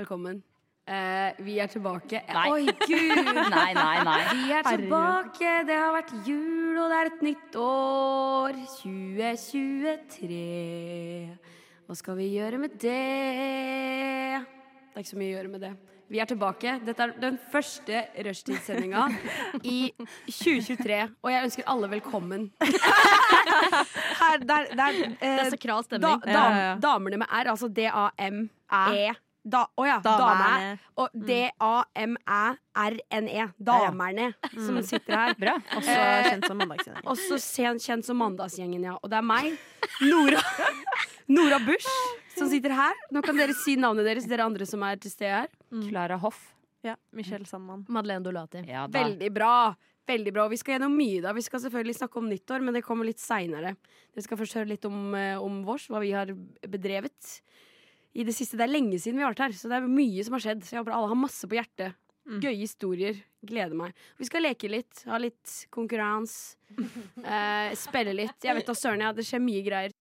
Velkommen. Eh, vi er tilbake. Nei. Oi, gud! Nei, nei, nei. Vi er tilbake. Det har vært jul, og det er et nytt år. 2023. Hva skal vi gjøre med det? Det er ikke så mye å gjøre med det. Vi er tilbake. Dette er den første rushtidssendinga i 2023. Og jeg ønsker alle velkommen. Her, der, der, eh, Det er sakral da, stemning. dam, Damene med R, altså D-A-M-E. Da, å ja, damerne. Og D-A-M-æ-R-N-E. Damerne som sitter her. Bra. Også Eh, kjent som mandagsgjengen. Også sen- kjent som Mandagsgjengen, ja. Og det er meg, Nora, Nora Bush, som sitter her. Nå kan dere si navnet deres, dere andre som er til stede her. Klara Hoff. Ja, Michelle Sandman. Madeleine Dolati. Ja. Veldig bra. Veldig bra. Vi skal gjennom mye da. Vi skal selvfølgelig snakke om nyttår, men det kommer litt seinere. Dere skal først høre litt om, eh, om vårs, hva vi har bedrevet i det siste. Det er lenge siden vi har vært her, så det er mye som har skjedd. Så jeg håper alle har masse på hjertet. Gøye historier. Gleder meg. Vi skal leke litt, ha litt konkurranse. Eh, spille litt. Jeg vet da søren, ja. Det skjer mye greier.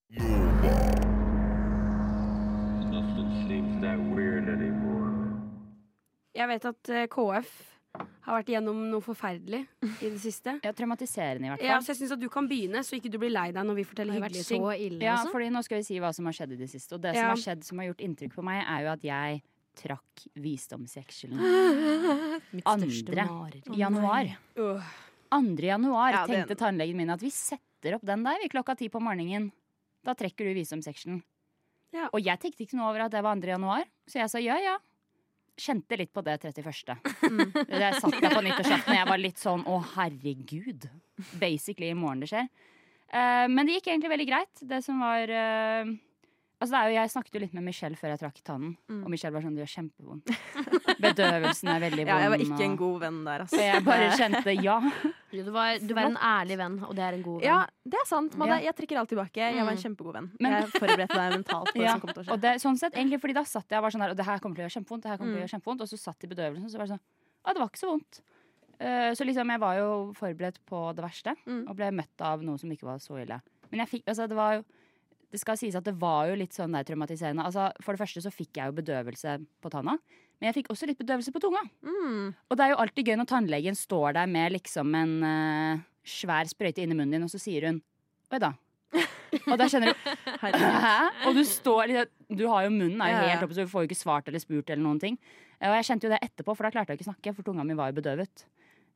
Jeg vet at eh, KF har vært igjennom noe forferdelig i det siste. Ja, traumatiserende, i hvert fall. Ja, så jeg syns at du kan begynne, så ikke du blir lei deg når vi forteller Det har vært hyggelige ting. ille, Ja, altså. fordi nå skal vi si hva som har skjedd i det siste. Og det Ja. som har skjedd som har gjort inntrykk på meg, er jo at jeg trakk visdomsjekselen Mitt største andre mareritt. januar. Oh 2. januar Ja, tenkte tannlegen min at vi setter opp den der vi klokka ti på morgenen. Da trekker du visdomsseksjonen. Ja. Og jeg tenkte ikke noe over at det var 2. januar, så jeg sa ja, ja. Kjente litt på det 31. Jeg satt der på nyttårsaften og jeg var litt sånn å herregud. Basically i morgen det skjer. Uh, men det gikk egentlig veldig greit. Det som var eh, Altså det er jo, Jeg snakket jo litt med Michelle før jeg trakk tannen, Mm. og Michelle var sånn det gjør kjempevondt. Bedøvelsen er veldig vond. Ja, jeg var ikke en god venn der, altså. jeg bare kjente ja. Du var, du var en ærlig venn, og det er en god venn. Ja, det er sant. Man, Ja. Jeg trekker alt tilbake. Jeg var en Mm. kjempegod venn. Men- jeg forberedte deg mentalt på det som kom til å skje. Og det, sånn sett, egentlig fordi da satt jeg og var sånn her Og det her kommer til å gjøre kjempevondt, det her kommer til å Mm. gjøre kjempevondt Og så satt i bedøvelsen, så var det sånn Ja, det var ikke så vondt. Eh, så liksom, jeg var jo forberedt på det verste, Mm. og ble møtt av noe som ikke var så ille. Men jeg fikk, altså, det var jo Det skal sies at det var jo litt sånn der traumatiserende. Altså, for det første så fikk jeg jo bedøvelse på tanna, men jeg fikk også litt bedøvelse på tunga. Mm. Og det er jo alltid gøy når tannlegen står der med liksom en uh, svær sprøyte inni munnen din, og så sier hun Oi da. Og da kjenner du Hæ? Og du står Du har jo munnen er jo helt oppe, så du får jo ikke svart eller spurt eller noen ting. Og jeg kjente jo det etterpå, for da klarte jeg ikke snakke, for tunga mi var jo bedøvet.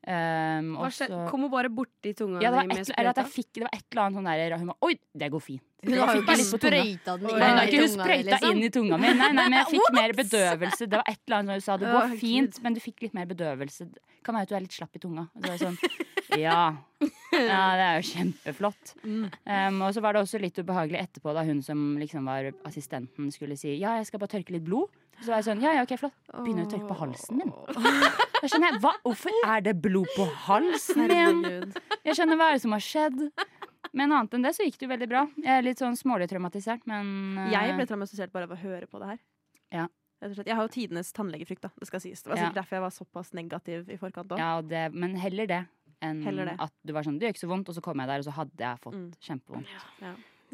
Um, Hva skjedde? så- Kom hun bare borti tunga ja, det var, di med et, eller at jeg fikk, det var et eller annet sånn der Hun var Oi, det går fint. Hun har jo ikke sprøyta den inn Nei, hun ikke hun tunga, sprøyta liksom. inn i tunga mi. Nei, nei, men jeg fikk mer bedøvelse. Det var et eller annet sånn, hun sa. Det går fint, men du fikk litt mer bedøvelse. Det kan være at du er litt slapp i tunga. Var sånn, ja. ja, det er jo kjempeflott. Um, og så var det også litt ubehagelig etterpå, da hun som liksom var assistenten skulle si ja, jeg skal bare tørke litt blod. Så var jeg sånn, ja, ja, ok, flott. Begynner å tørke på halsen min. Da skjønner jeg, hva? Hvorfor er det blod på halsen min? Jeg skjønner hva er det som har skjedd. Men annet enn det så gikk det jo veldig bra. Jeg er litt sånn smålig traumatisert, men eh, Jeg ble traumatisert bare av å høre på det her. Ja. Rett og slett. Jeg har jo tidenes tannlegefrykt, da. Det skal sies. Det var Ja. sikkert derfor jeg var såpass negativ i forkant òg. Ja, og det, men heller det enn Heller det. at du var sånn Det gjør ikke så vondt, og så kom jeg der, og så hadde jeg fått Mm. kjempevondt.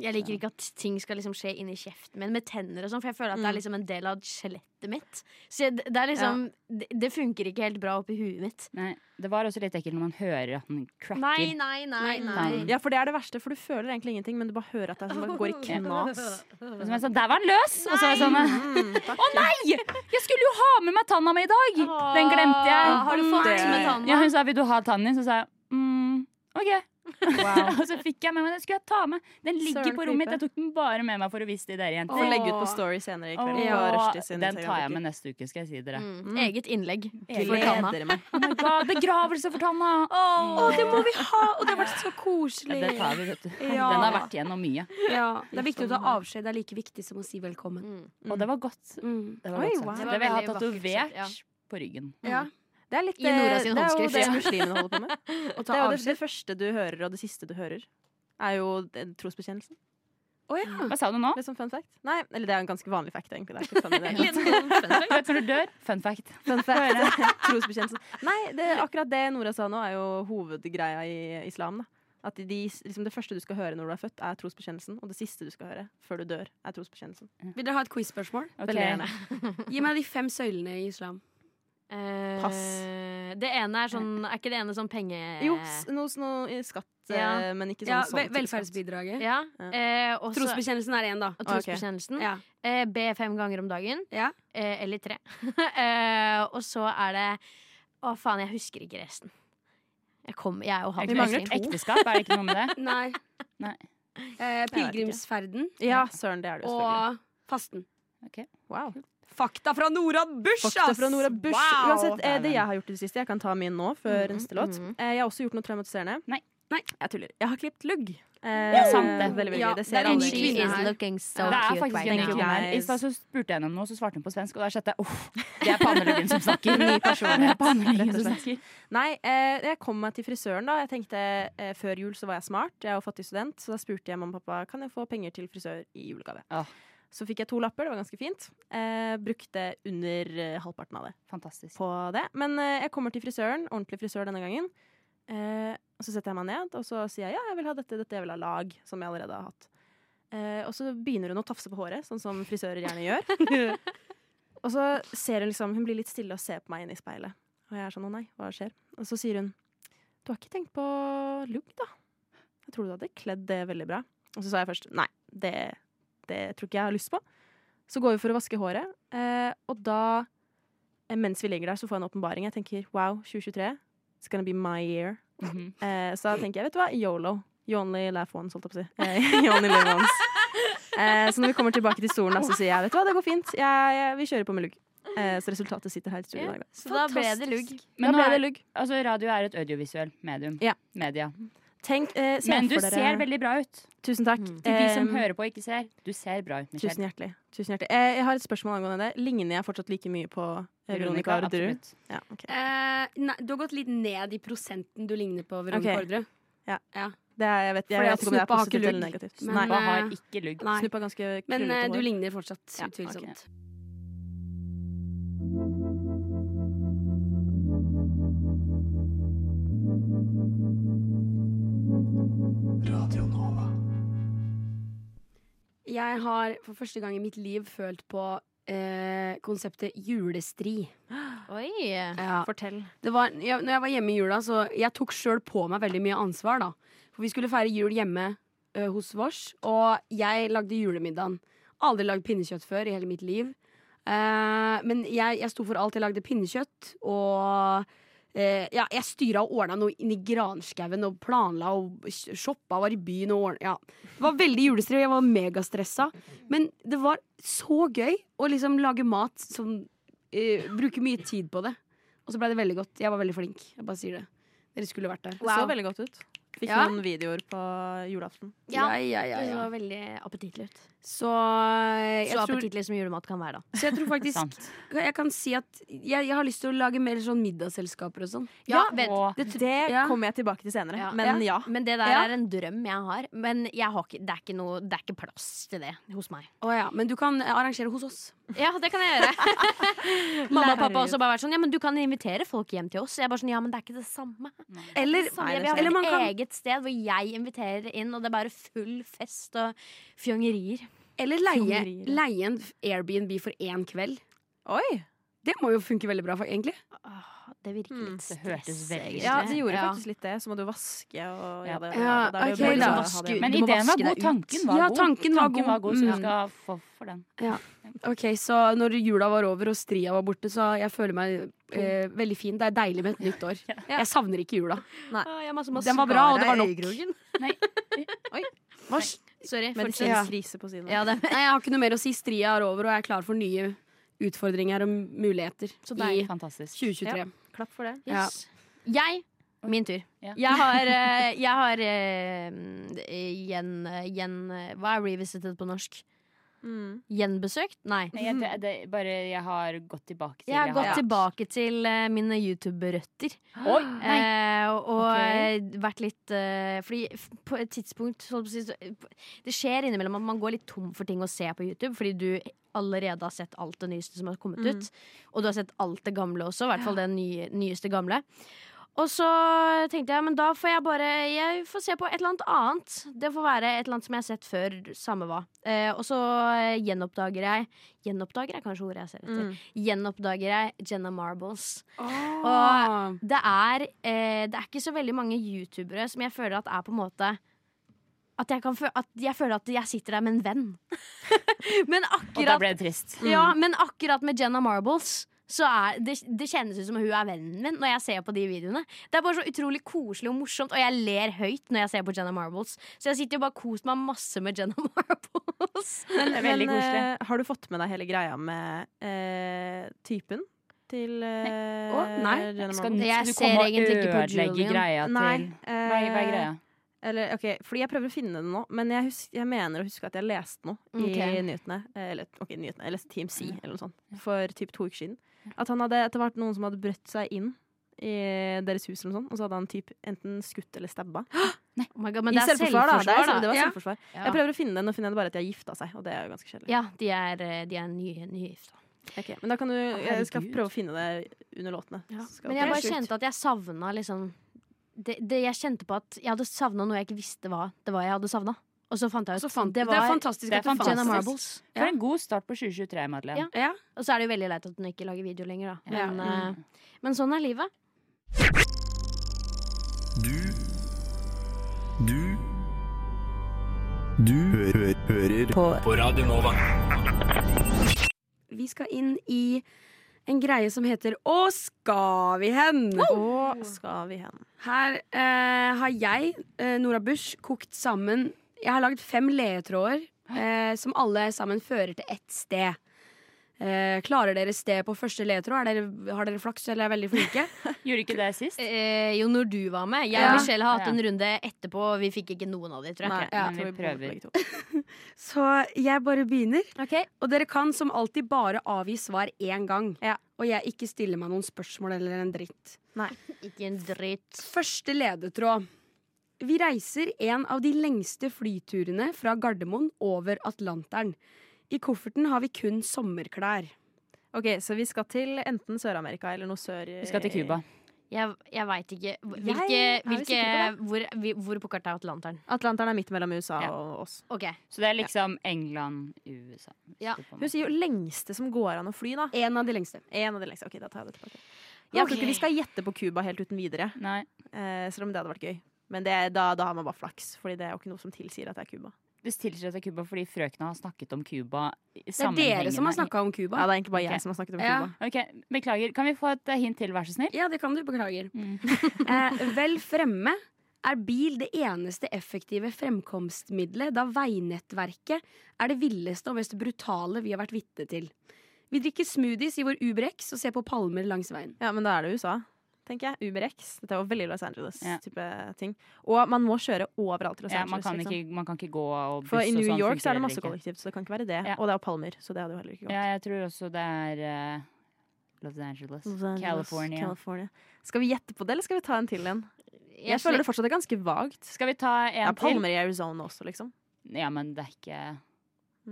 Jeg liker ikke at ting skal liksom skje inni kjeften min med tenner og sånn, for jeg føler at det er Mm. liksom en del av skjelettet mitt. Så jeg, det er liksom det, det funker ikke helt bra oppi huet mitt. Nei, det var også litt ekkelt når man hører at den cracker. Nei, nei, nei, nei. Ja, for det er det verste, for du føler egentlig ingenting, men du bare hører at det er som går i knas. Og så sånn, Der var den løs! Og så var jeg sånn Mm, oh, Å nei! Jeg skulle jo ha med meg tanna mi i dag! Den glemte jeg. Har du fått med tanna? Ja, hun sa 'vil du ha tannen din'? Så sa jeg mm, OK. Og så fikk jeg med meg den. Skulle jeg ta med? Den ligger Søren på rommet mitt. Jeg tok den bare med meg for å vise til dere jenter. legge ut på story senere i kveld. Åh, sin den tar jeg med neste uke, skal jeg si dere. Mm. Eget innlegg Gleder meg. Oh God, begravelse for Tanna! Å, det må vi ha! Og det har vært så Ja, koselig. det tar vi, vet du. Ja. Den har vært gjennom mye. Ja, det er viktig å ta avskjed. Det er like viktig som å si velkommen. Mm. Og det var godt. Mm. Det, var Oi, godt sagt. wow. det Det var jeg ha vakkert tatovert ja. på ryggen. Ja. Det er litt I Nora sin det er jo håndskrift. det muslimene holder på med. Det er jo det, det første du hører, og det siste du hører, er jo trosbekjennelsen. Oh, ja. Hva sa du nå? Litt sånn fun fact. Nei, eller det er en ganske vanlig fact, egentlig. Det er ikke det. Litt sånn fun fact. Vet når du dør? Fun fact. Fun fact. Trosbekjennelsen. Nei, det, akkurat det Nora sa nå, er jo hovedgreia i islam. da. At de, liksom det første du skal høre når du er født, er trosbekjennelsen. Og det siste du skal høre før du dør, er trosbekjennelsen. Vil dere ha et quiz-spørsmål? Okay. Gi meg de fem søylene i islam. Eh, Pass. Det ene er sånn Er ikke det ene sånn penge... Jo, noe, noe skatt, Ja. eh, men ikke sånn Ja, sånn skatt. velferdsbidraget. Ja. Ja. Eh, også, Trosbekjennelsen er én, da. og trosbekjennelsen. Ja. Eh, be fem ganger om dagen. Ja. Eh, eller tre. eh, og så er det Å, faen, jeg husker ikke resten. Jeg, kom, jeg og jo Vi mangler to. Ekteskap, er det ikke noe med det? Nei. Nei. Eh, pilegrimsferden Ja, søren, det er det jo selvfølgelig. og fasten. Wow. Fakta fra Nora Bush, Fakta fra Nora Bush. Wow! Uansett, eh, det jeg har gjort i det siste, jeg kan ta min nå før Mhm, neste låt. mhm. Eh, jeg har også gjort noe traumatiserende. Nei. Nei. Jeg tuller. Jeg har klippet lugg. Eh, Ja, sant det. Veldig, veldig Ja. Det det ser er en She kvinne is her. looking so Det er cute faktisk right en kvinne her. I stad spurte jeg henne om noe, så svarte hun på svensk, og da kjente jeg uff, det er panneluggen som snakker. Ny personlighet, Det er panneluggen som snakker. Nei, eh, jeg kom meg til frisøren da. Jeg tenkte eh, Før jul så var jeg smart. Jeg er jo fattig student, så da spurte jeg mamma og pappa Kan jeg få penger til frisør i julegave. Ah. Så fikk jeg to lapper, det var ganske fint. Eh, brukte under eh, halvparten av det Fantastisk. på det. Men eh, jeg kommer til frisøren, ordentlig frisør denne gangen. Eh, og så setter jeg meg ned og så sier jeg ja, jeg vil ha dette, dette jeg vil ha lag, som jeg allerede har hatt. Eh, og så begynner hun å tafse på håret, sånn som frisører gjerne gjør. og så ser hun liksom, hun blir litt stille og ser på meg inn i speilet. Og jeg er sånn å nei, hva skjer? Og så sier hun du har ikke tenkt på lugg, da? Jeg tror du hadde kledd det veldig bra. Og så sa jeg først nei, det, det tror ikke jeg har lyst på. Så går vi for å vaske håret, eh, og da eh, mens vi ligger der, så får jeg en åpenbaring. Jeg tenker wow, 2023, it's gonna be my year. Mhm. Eh, så da tenker jeg, vet du hva, yolo. You only laugh once, holdt jeg på å si. Eh, you only live once. Eh, så når vi kommer tilbake til stolen, så sier jeg, vet du hva, det går fint. Jeg, jeg, vi kjører på med lugg. Eh, så resultatet sitter her i studio i dag. Så da ble det lugg. Men da ble det lugg. altså, radio er et audiovisuelt medium. Ja. Media. Tenk, eh, se Men du for dere- ser veldig bra ut. Tusen takk. Mm. Til de som um, hører på og ikke ser. Du ser bra ut, Tusen hjertelig. Tusen hjertelig. Eh, jeg har et spørsmål angående det. Ligner jeg fortsatt like mye på eh, Veronica Orderud? Ja, okay. Eh, nei, du har gått litt ned i prosenten du ligner på Veronica Ok. Orderud. Det er, jeg vet, jeg vet ikke om det er positivt eller negativt. Men, Nei. Snuppa har ikke lugg. Snuppa ganske Men eh, du ligner fortsatt, Ja, utvilsomt. Jeg har for første gang i mitt liv følt på eh, konseptet julestri. Oi. Ja. Fortell. Det var, jeg, når jeg var hjemme i jula, så jeg tok sjøl på meg veldig mye ansvar. da For vi skulle feire jul hjemme ø, hos vårs, og jeg lagde julemiddagen. Aldri lagd pinnekjøtt før i hele mitt liv. Eh, men jeg, jeg sto for alt. Jeg lagde pinnekjøtt, og eh, ja, jeg styra og ordna noe inn i granskauen og planla og shoppa og var i byen og ordna ja. Det var veldig julestri, jeg var megastressa. Men det var så gøy å liksom lage mat som eh, Bruke mye tid på det. Og så ble det veldig godt. Jeg var veldig flink. Jeg bare sier det. Dere skulle vært der. Det så veldig godt ut. Fikk Ja. noen videoer på julaften. Ja, ja, ja, Det ja. var veldig appetittlig ut. Så eh, Så appetittlig som julemat kan være, da. så jeg tror faktisk Jeg kan si at jeg, jeg har lyst til å lage mer sånn middagsselskaper og sånn. Ja, Og vet, Det, det Ja. kommer jeg tilbake til senere. Ja. Men ja. Men det der Ja. er en drøm jeg har. Men jeg har ikke, det, er ikke noe, det er ikke plass til det hos meg. Å ja, Men du kan arrangere hos oss. Ja, det kan jeg gjøre. Mamma og pappa har også bare vært sånn Ja, men du kan invitere folk hjem til oss. Jeg bare sånn, ja, men det er ikke det samme. Eller, Samme, Nei, det eller man kan, eget sted hvor jeg inviterer inn, og det er bare full fest og fjongerier. eller leie, leie en Airbnb for én kveld. Oi! Det må jo funke veldig bra, for, egentlig. Det virker litt stress. Det hørtes veldig. Ja, det gjorde Ja. faktisk litt det. Så må du vaske og Ja. ja, det, Ja, det, det ok, jo bare da. Vaske- Men ideen var god. Tanken var Ja, god. tanken var god. så du Mm. skal få for den. Ok, Så når jula var over og stria var borte, så jeg føler meg eh, veldig fin. Det er deilig med et nytt år. Jeg savner ikke jula. Nei. Den var bra, og det var nok. Oi. Hva? Sorry. fortsett. Medisinsk krise på siden. Ja, Nei, jeg har ikke noe mer å si. Stria er over, og jeg er klar for nye utfordringer og muligheter Så i deilig. Fantastisk. 2023. Klapp for det. yes. Jeg Min tur. Ja. Jeg har, eh, jeg har eh, igjen gjen Hva er revisited på norsk? Mm. Gjenbesøkt? Nei. Nei, jeg, det, det, bare jeg har gått tilbake til Jeg har gått har- tilbake til uh, mine YouTube-røtter. Oh. Eh, og og, Ok. eh, vært litt uh, Fordi på et tidspunkt så- Det skjer innimellom at man går litt tom for ting å se på YouTube, fordi du allerede har sett alt det nyeste som har kommet Mm. ut. Og du har sett alt det gamle også, i hvert fall det nye, nyeste gamle. Og så tenkte jeg men da får jeg bare Jeg får se på et eller annet annet. Det får være et eller annet som jeg har sett før, samme hva. Eh, og så eh, gjenoppdager jeg Gjenoppdager er kanskje ordet jeg ser etter. Mm. Gjenoppdager jeg Jenna Marbles. Og Det er, eh, det er ikke så veldig mange youtubere som jeg føler at er på en måte at jeg, kan fø at jeg føler at jeg sitter der med en venn. men, Og da akkurat, ble det trist. ja, men akkurat med Jenna Marbles så er det, det kjennes ut som hun er vennen min når jeg ser på de videoene. Det er bare så utrolig koselig og morsomt, og jeg ler høyt når jeg ser på Jenna Marbles. Så jeg sitter jo bare og koser meg masse med Jenna Marbles. Men, Det er veldig men, koselig. eh, har du fått med deg hele greia med eh, typen til uh, Å, nei. Jenna Skal, Jeg ser egentlig ikke på Julian. greia til Nei. Hva er, hva er eh, greia? Eller, ok, fordi jeg prøver å finne det nå, men jeg, husker, jeg mener å huske at jeg leste noe okay. i nyhetene. eh, Eller, ok, nyhetene, eller TMC eller noe sånt. For typ to uker siden. At han hadde etter hvert noen som hadde brøtt seg inn i deres hus, eller noe sånt, og så hadde han typ enten skutt eller stabba. Oh my God, men I det er selvforsvar, da. Det, er, selvforsvar, selv- det var Ja. selvforsvar. Ja. Jeg prøver å finne det, nå finner jeg det bare at de har gifta seg, og det er jo ganske kjedelig. Ja, de er, eh, de er nye, nygifta. Okay, men da kan du Jeg skal prøve å finne det under låtene. Ja. skal Men jeg bare kjente at jeg savna liksom det, det Jeg kjente på at jeg hadde savna noe jeg ikke visste hva det var jeg hadde savna. Og så fant jeg ut fant, det det, er fantastisk det er at du fant Jenna. Marbles. For en god start på 2023, Madeleine. Ja. Ja. Og så er det jo veldig leit at hun ikke lager video lenger, da. Ja. Men, uh, men sånn er livet. Du Du Du hø hø hører på. på Radio Nova. Vi skal inn i en greie som heter Å, skal vi hen? Å, skal vi hen. Her eh, har jeg, eh, Nora Bush, kokt sammen Jeg har lagd fem ledetråder eh, som alle sammen fører til ett sted. Eh, klarer dere sted på første ledetråd? Er dere, har dere flaks eller er veldig flinke? Gjorde ikke det sist? Eh, jo, når du var med. Jeg Ja. og Michelle har hatt Ja. en runde etterpå, og vi fikk ikke noen av de, tror jeg. Nei, Ja, men vi prøver. begge to. Så jeg bare begynner. Okay. Og dere kan som alltid bare avgi svar én gang. Ja. Og jeg ikke stiller meg noen spørsmål eller en dritt. Ikke en dritt. Første ledetråd. Vi reiser en av de lengste flyturene fra Gardermoen over Atlanteren. I kofferten har vi kun sommerklær. Ok, Så vi skal til enten Sør-Amerika eller noe sør Vi skal til Cuba. Jeg, jeg veit ikke. Hvilke, jeg, hvilke hvor, hvor på kartet er Atlanteren? Atlanteren er midt mellom USA Ja. og oss. Ok. Så det er liksom England, USA. Ja. Hun sier jo lengste som går an å fly, da. En av de lengste. En av de lengste. Ok, da tar jeg det tilbake. Jeg okay. tror ikke vi skal gjette på Cuba helt uten videre, Nei. eh, selv om det hadde vært gøy. Men det, da, da har man bare flaks, Fordi det er jo ikke noe som tilsier at det er Cuba. Hvis tilsier at det er Cuba fordi frøkna har snakket om Cuba Det er dere som har snakka om Cuba. Ja, det er egentlig bare okay. jeg som har snakket om Ja. Okay, Ok, Beklager. Kan vi få et eh, hint til, vær så snill? Ja, det kan du. Beklager. Mm. Eh, vel fremme er bil det eneste effektive fremkomstmiddelet, da veinettverket er det villeste og mest brutale vi har vært vitne til. Vi drikker smoothies i vår Uber-X og ser på palmer langs veien. Ja, men da er det USA, tenker jeg. UberX. Dette er jo veldig Los Angeles-type Ja. ting. Og man må kjøre overalt i Los Ja, Angeles. man, kan liksom. ikke, man kan ikke gå og buss For i New sånn York så er det masse kollektivt, så det kan ikke være det. Ja. Og det er jo palmer, så det hadde jo heller ikke gått. Ja, jeg tror også det er uh, Los Angeles. Los Angeles, California. California. Skal vi gjette på det, eller skal vi ta en til en? Jeg, Jeg føler det fortsatt er ganske vagt. Skal vi ta en til? Ja, til? palmer i Arizona også, liksom. Ja, men det er ikke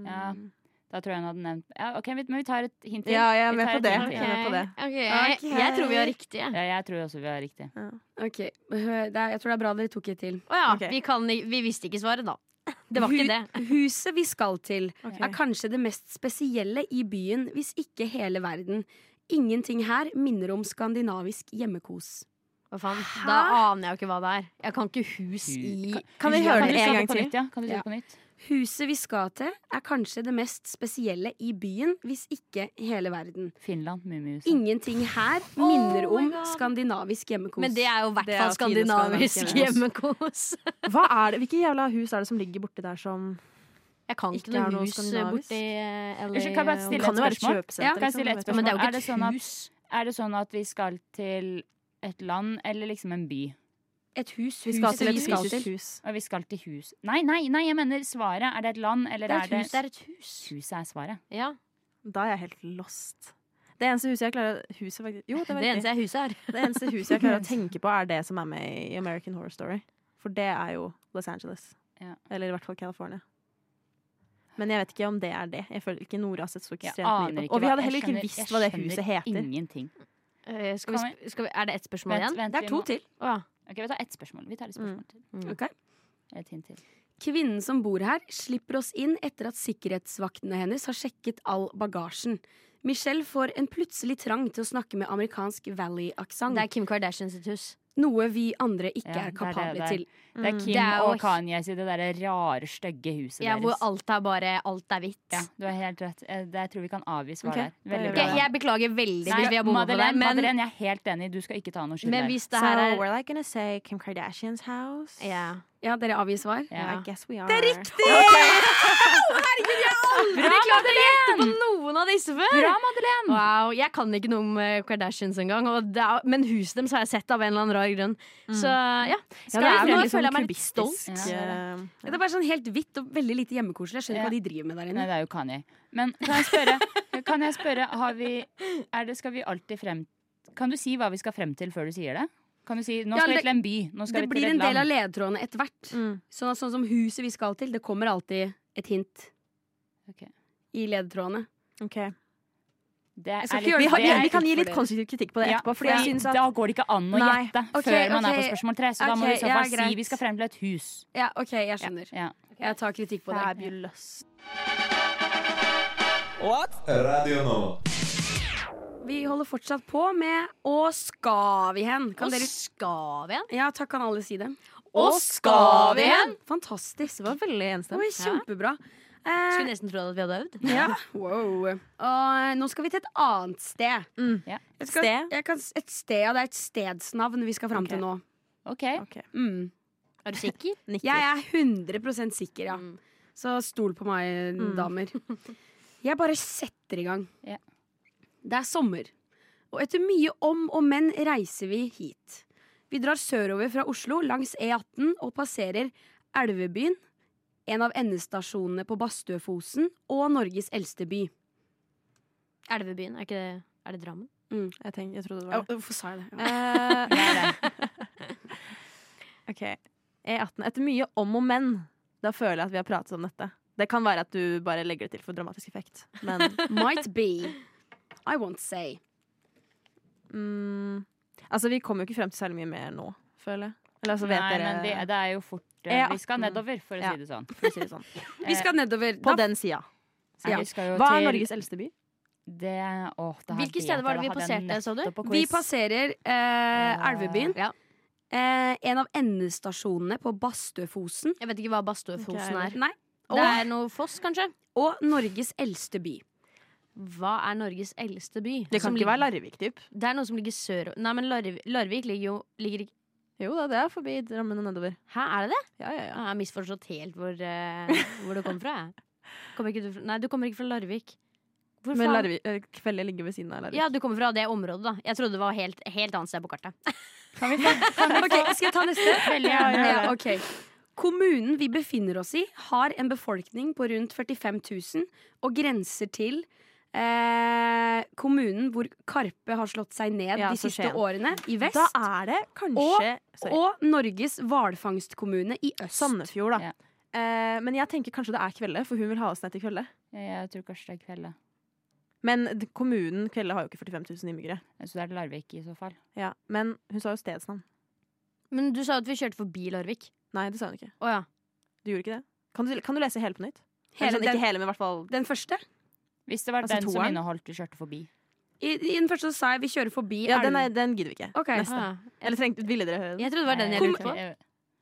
Ja. Mm. Da tror jeg hun hadde nevnt ja, OK, vi- men vi tar et hint til. Ja, jeg er med på det. Okay. Ok. Jeg er med på det. ok, Jeg, jeg tror vi har riktig. Ja, jeg tror også vi har riktig. Ok, det er, Jeg tror det er bra dere tok et til. Å ja, Ok. vi, kan, vi visste ikke svaret, da. Det var ikke det. Huset vi skal til, okay. er kanskje det mest spesielle i byen, hvis ikke hele verden. Ingenting her minner om skandinavisk hjemmekos. Hva faen? Da aner jeg jo ikke hva det er. Jeg kan ikke hus i Kan vi høre det du en gang til? Nytt, ja? Kan du si Ja. det på nytt? Huset vi skal til, er kanskje det mest spesielle i byen, hvis ikke hele verden. Finland, Mummihuset. Ingenting her minner om skandinavisk hjemmekos. Men det er jo i hvert er fall skandinavisk hjemmekos. Hva er det, Hvilke jævla hus er det som ligger borti der som Jeg kan Ikke ikke noe hus borti eh, LA. Unnskyld, kan jeg bare stille Kan et spørsmål? kjøpesenter, Ja, kan jeg liksom, stille et spørsmål? Men det er jo er, ikke det et sånn at, hus. er det sånn at vi skal til et land eller liksom en by? Et hus. Vi skal huset til vi skal til. hus. Og vi skal til hus. Nei, nei, nei, jeg mener svaret. Er det et land, eller Det er er hus. Det er et hus. Huset er svaret. Ja. Da er jeg helt lost. Det eneste huset jeg klarer huset faktisk, Jo, det Det eneste jeg huset er. Det eneste huset jeg klarer å tenke på, er det som er med i American Horror Story. For det er jo Los Angeles. Ja. Eller i hvert fall California. Men jeg vet ikke om det er det. Jeg føler ikke Nora har sett så ekstremt mye på. Og vi hadde heller ikke skjønner- visst hva det huset heter. Ingenting. Uh, skal vi, skal vi, er det ett spørsmål Vent, igjen? vent, Det er to må- til. Oh, ja. Ok, Vi tar ett spørsmål. Vi tar et spørsmål til. Mm. Ok. Et hint til. Kvinnen som bor her, slipper oss inn etter at sikkerhetsvaktene hennes har sjekket all bagasjen. Michelle får en plutselig trang til å snakke med amerikansk valley-aksent. Det er Kim Kardashian sitt hus. Noe vi andre ikke Ja, er det er det det er. til. Det er Mm. Kim Det er og Kanye sitt det derre rare, stygge huset Ja, hvor alt er bare alt er hvitt. Ja, du har helt rett. Eh, Det, jeg tror vi kan avgi svaret okay. der. da Veldig bra. Jeg, jeg beklager veldig Nei, hvis vi har bomma på det, men, Madeleine, jeg er helt enig. Du skal ikke ta noe skyld men hvis det her er we're like gonna say Kim Kardashians house. ja. Ja, dere avgir svar? Yeah. I guess we are. Det er riktig! Dere klarte å gjette på noen av disse før! Bra, Madeleine! Wow, Jeg kan ikke noe om eh, Kardashians engang, er- men huset deres har jeg sett av en eller annen rar grunn. Så ja. Ja, det er nå veldig føler jeg sånn meg litt stolt. kubistisk. Ja. eh, Det er bare sånn helt hvitt og veldig lite hjemmekoselig. Jeg skjønner ikke hva de driver med der Nei, inne. det er jo Kanye. Men kan jeg spørre, kan jeg spørre har vi, er det, skal vi alltid frem Kan du si hva vi skal frem til før du sier det? Kan du si nå Ja, skal vi til en by? Nå skal Det vi blir en et del av ledetrådene etter hvert. Mm. Sånn, sånn som huset vi skal til, det kommer alltid et hint Ok. i ledetrådene. Ok. Det er Jeg skal ikke litt- gjøre Vi, har, vi, vi kan gi litt konstruktiv kritikk på det Ja, etterpå. for Fordi jeg synes at Da går det ikke an å gjette okay, før man er på spørsmål tre. Så da må vi så Ok, ja, si vi skal frem til et hus. Ja, OK, jeg skjønner. Ja. Jeg tar kritikk på det. Fabulous. Radio Nova. Vi holder fortsatt på med Å skal vi hen? Kan dere skal vi hen? Ja, takk, kan alle si det? Å skal vi hen? Fantastisk. Det var veldig enstemt. kjempebra. Eh, Skulle nesten tro at vi hadde øvd. ja. wow. Og eh, nå skal vi til et annet sted. Mm. Ja. Jeg skal, Sted? Jeg kan, et sted, ja, Det er et stedsnavn vi skal fram okay. til nå. OK. okay. Mm. Er du sikker? Nikker. Jeg er 100% sikker, ja. Mm. Så stol på meg, Mm. damer. Jeg bare setter i gang. Yeah. Det er sommer, og etter mye om og men reiser vi hit. Vi drar sørover fra Oslo langs E18 og passerer Elvebyen, en av endestasjonene på Bastøfosen og Norges eldste by. Elvebyen, er, ikke det, er det Drammen? Jeg, tenk, jeg trodde det var det. Hvorfor sa jeg det? Eh, er. Ok, E18. Etter mye om og men, da føler jeg at vi har pratet om dette. Det kan være at du bare legger det til for dramatisk effekt. Men Might be. I won't say. mm, altså, vi kommer jo ikke frem til særlig mye mer nå, føler jeg. Eller altså, vet Nei, dere men det, det er jo fort eh, Vi skal nedover, for å Ja. si det sånn. Si det sånn. Vi skal nedover. På den sida. Ja. Hva er Norges eldste by? det, å, det Hvilke steder var det vi passerte, sa du? Vi passerer eh, Elvebyen. Ja. Eh, en av endestasjonene på Bastøfosen. Jeg vet ikke hva Bastøfosen okay. er. Nei. Det er noe foss, kanskje? Og Norges eldste by. Hva er Norges eldste by? Det kan Som ikke ligger- være Larvik, typ. Det er noe som ligger sør Nei, men Larvik, Larvik ligger jo ligger ikke Jo da, det er forbi Drammen og nedover. Hæ, er det det? Ja, ja, ja. Jeg har misforstått helt hvor, uh, hvor du kom fra. Kommer du fra, nei, du kommer ikke fra Larvik. Hvor Men? Larvik, Kveldet Kvelde ligger ved siden av Larvik. Ja, du kommer fra det området, da. Jeg trodde det var helt, helt annet sted på kartet. Ok, Skal jeg ta neste? Veldig gjerne. Ja, okay. Kommunen vi befinner oss i, har en befolkning på rundt 45 000 og grenser til eh, kommunen hvor Karpe har slått seg ned Ja, de siste skjøn. årene, i vest. Da er det kanskje Og, og Norges hvalfangstkommune i øst. Sandefjord, da. Ja. Eh, men jeg tenker kanskje det er Kvelde, for hun vil ha oss ned til Kvelde. Jeg tror kanskje det er Kvelde. Men kommunen Kvelde har jo ikke 45 000 innbyggere. Så det er Larvik i så fall. Ja, men hun sa jo stedsnavn. Men du sa at vi kjørte forbi Larvik. Nei, det sa hun ikke. Oh, ja. Du gjorde ikke det? Kan du, kan du lese hele på nytt? Hele sånn, den- ikke hele, men i hvert fall Den første? Hvis det var Altså, den som inneholdt du kjørte forbi. I, I den første så sa jeg vi kjører forbi Ja, den, er, den gidder vi ikke. Ok. Neste. Ah, Eller trengte, ville dere høre den? Jeg trodde det var den jeg lurte på.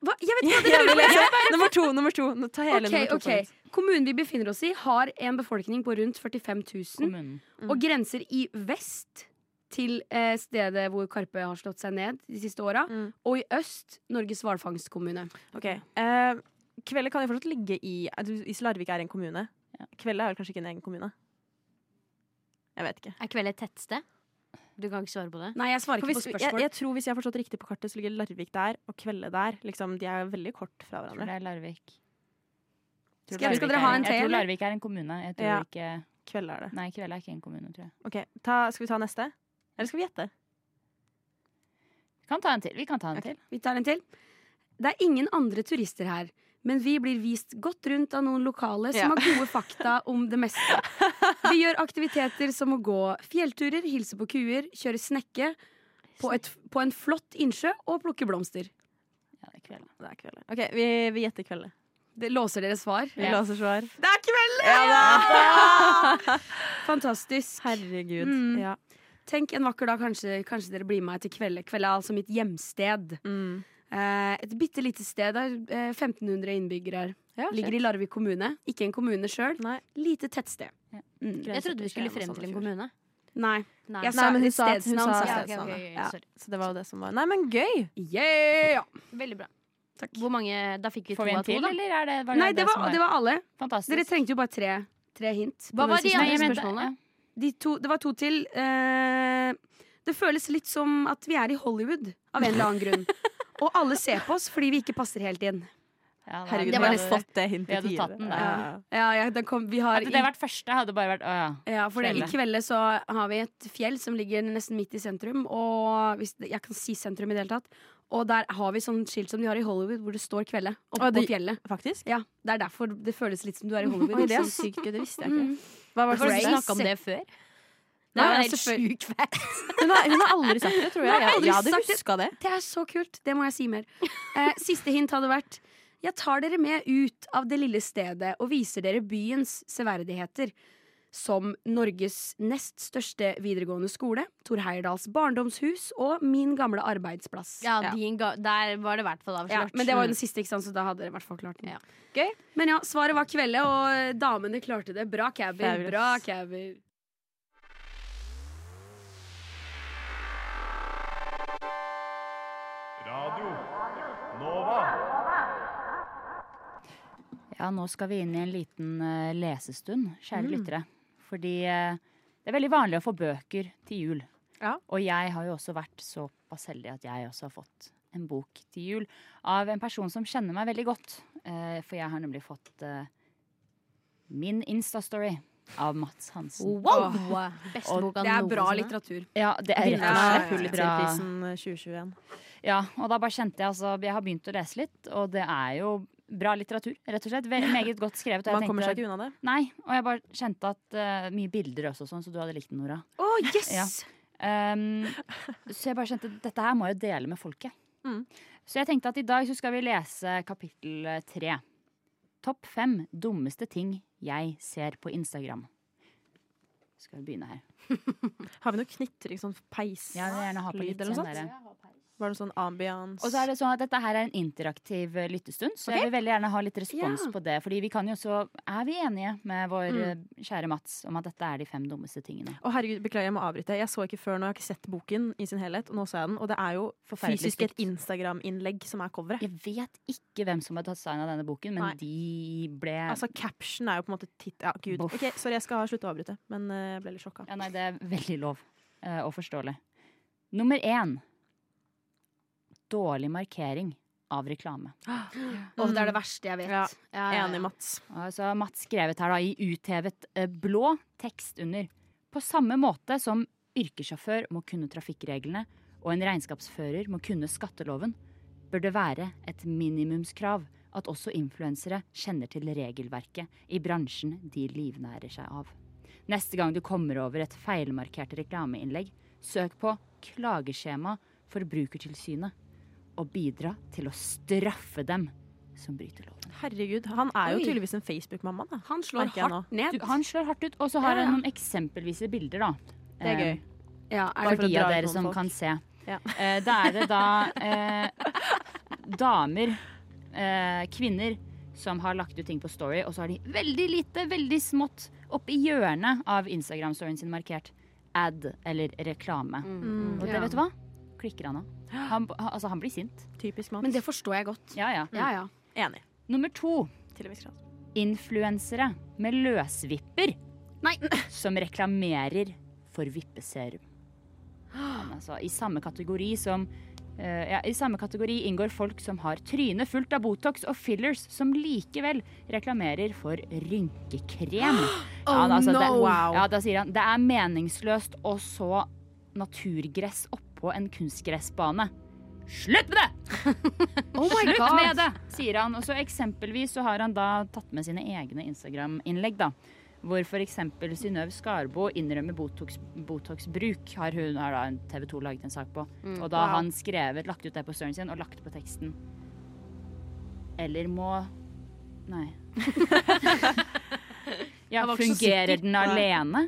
Hva? Jeg vet ikke hva det er! Nummer to. nummer to. Nå, Ta hele okay, nummer to. ok. på. Kommunen vi befinner oss i, har en befolkning på rundt 45 000 Kommunen. og grenser i vest til eh, stedet hvor Karpe har slått seg ned de siste åra, Mm. og i øst Norges hvalfangstkommune. Ok, eh, Kvelde kan jo fortsatt ligge i er Hvis Larvik er en kommune. Ja. Kvelde er kanskje ikke en egen kommune? Jeg vet ikke. Er Kveld et tettsted? Du kan ikke svare på det? Nei, jeg svarer ikke hvis, på spørsmål. jeg tror Hvis jeg har forstått riktig på kartet, så ligger Larvik der og Kvelde der. Liksom, de er veldig kort fra Jeg tror hverandre. det er Larvik. Tror Skal- skal dere er- ha en til, Jeg tror? Larvik er en kommune. Jeg tror Ja. ikke Kvelde er det. Nei, Kveld er ikke en kommune, tror jeg. Ok, ta, Skal vi ta neste? Eller skal vi gjette? Vi kan ta en til. Vi kan ta en okay. til. Vi tar en til. Det er ingen andre turister her, men vi blir vist godt rundt av noen lokale som Ja. har gode fakta om det meste. Vi gjør aktiviteter som å gå fjellturer, hilse på kuer, kjøre snekke på, et, på en flott innsjø og plukke blomster. Ja, det er Kveld. Det er kvelden. Ok, Vi, vi gjetter kvelden. Det låser dere svar. Vi Ja. låser svar. Det er kveld! Fantastisk. Herregud. Mm. Ja. Tenk en vakker dag, kanskje, kanskje dere blir med meg til Kvelde. Kvelde er altså mitt hjemsted. Mm. Eh, et bitte lite sted der. Eh, 1500 innbyggere her. Ja, Ligger i Larvik kommune. Ikke en kommune sjøl. Lite tettsted. Ja. Mm. Jeg trodde vi skulle frem til en kommune. Nei. Nei. Jeg Nei, sa men hun sa- stedsnavn. sa Ja, okay, okay, ok, ok, Ja. Så det var jo det som var Nei, men gøy! Yeah! Veldig bra. Takk. Hvor mange Da fikk vi to Får av to, da. eller er det, var Nei, det som var, det var alle. fantastisk? Dere trengte jo bare tre, tre hint. Hva var de andre spørsmålene? ja. De to, det var to til. Uh, det føles litt som at vi er i Hollywood av en eller annen grunn. Og alle ser på oss fordi vi ikke passer helt inn. Ja, det Herregud, hadde- vi hadde fått det hintet vi hadde tatt tidligere. den der. Ja. Ja, ja, det kom, vi har Hadde det vært første, hadde bare vært Å ja. Ja, for det, I kveldet så har vi et fjell som ligger nesten midt i sentrum. Og hvis Jeg kan si sentrum i det hele tatt. Og der har vi sånn skilt som de har i Hollywood, hvor det står 'Kveldet' Oppå de- fjellet. Faktisk? Ja, Det er derfor det føles litt som du er i Hollywood. Oi, det er ikke sykt gøy. Det visste jeg ikke. Mm. Hva var Har det du siste? snakka om det før? Det var helt sjukt fett. Hun har, hun har aldri sagt det, tror jeg. Jeg, jeg hadde huska det. Det er så kult. Det må jeg si mer. Eh, siste hint hadde vært Jeg tar dere med ut av det lille stedet og viser dere byens severdigheter. Som Norges nest største videregående skole, Tor Heyerdahls barndomshus og min gamle arbeidsplass. Ja, din ga Der var det i hvert fall avslørt. Ja, men det var jo den siste, ikke sant? så da hadde dere i hvert fall klart den. Ja. Men ja, svaret var kveldet, og damene klarte det. Bra cabber. Bra cabber. Radio Nova. Ja, nå skal vi inn i en liten uh, lesestund, kjære Mm. lyttere. Fordi uh, det er veldig vanlig å få bøker til jul. Ja. Og jeg har jo også vært såpass heldig at jeg også har fått en bok til jul av en person som kjenner meg veldig godt. Uh, for jeg har nemlig fått min Insta-story av Mats Hansen. Wow! Beste Og noensinne. Det er bra litteratur. Ja, det er rett og slett bra. Pulitzerprisen 2021. Ja, og da bare kjente jeg altså Jeg har begynt å lese litt, og det er jo bra litteratur, rett og slett. Ve- Meget godt skrevet. og jeg Man kommer seg ikke unna det. Nei, og jeg bare kjente at uh, Mye bilder også, sånn, så du hadde likt den, Nora. Oh, yes! Ja. Um, så jeg bare kjente dette her må jeg jo dele med folket. Mm. Så jeg tenkte at i dag så skal vi lese kapittel eh, tre. Topp fem dummeste ting jeg ser på Instagram. Skal vi begynne her. Har vi noe knitring, sånn peis? Ja, gjerne ha på litt eller noe sånn sånt? Var det sånn ambiance? Og så er det sånn at dette her er en interaktiv eh, lyttestund, så jeg vil veldig gjerne ha litt respons Ja. på det. Fordi vi kan jo så Er vi enige med vår Mm. eh, kjære Mats om at dette er de fem dummeste tingene? Å herregud, Beklager, jeg må avbryte. Jeg så ikke før nå, jeg har ikke sett boken i sin helhet. Og nå så jeg den, og det er jo Forferdelig fysisk et. Instagram-innlegg som er coveret. Jeg vet ikke hvem som har tatt stein av denne boken, men Nei. de ble Altså, caption er jo på en måte titt... Ja, gud. Boff. Ok, Sorry, jeg skal slutte å avbryte, men eh, jeg ble litt sjokka. Ja, nei, det er veldig lov og forståelig. Nummer én. Dårlig markering av reklame. Oh, det er det verste jeg vet. Ja, Ja, ja. Enig, Mats. Altså, Mats skrevet her da i uthevet eh, blå tekst under. På samme måte som yrkessjåfør må kunne trafikkreglene og en regnskapsfører må kunne skatteloven, bør det være et minimumskrav at også influensere kjenner til regelverket i bransjen de livnærer seg av. Neste gang du kommer over et feilmarkert reklameinnlegg, søk på 'Klageskjema Forbrukertilsynet' og bidra til å straffe dem som bryter loven. Herregud, han er jo Oi. tydeligvis en Facebook-mamma. da. Han slår Merker nå. hardt ned. Du, han slår hardt ut, og så har Ja, ja. han noen eksempelvise bilder, da. Det er gøy. Eh, Ja, er det For for de av dere som folk. kan se. Ja. Eh, da er det da eh, damer eh, kvinner som har lagt ut ting på Story, og så har de veldig lite, veldig smått oppi hjørnet av Instagram-storyen sin markert ad eller reklame. Mm. Og det Ja. vet du hva? Klikker han av. Han, altså, han blir sint. Typisk Mats. Men det forstår jeg godt. Ja, ja. Ja, ja. Enig. Nummer to. Til en viss grad. Influensere med løsvipper Nei. som reklamerer for vippeserum. Altså, I samme kategori som uh, ja, I samme kategori inngår folk som har trynet fullt av Botox og fillers, som likevel reklamerer for rynkekrem. Oh, Ja, altså, det, wow. ja, da sier han det er meningsløst å så naturgress oppå en kunstgressbane. Slutt med det! Oh my Slutt God. med det, sier han. Og så eksempelvis så har han da tatt med sine egne Instagram-innlegg, da. Hvor f.eks. Synnøve Skarbo innrømmer Botox- Botox-bruk. har hun har da en TV 2 laget en sak på. Mm. Og da har Wow. han skrevet, lagt ut det på storyen sin og lagt på teksten. Eller må Nei. ja, fungerer den alene?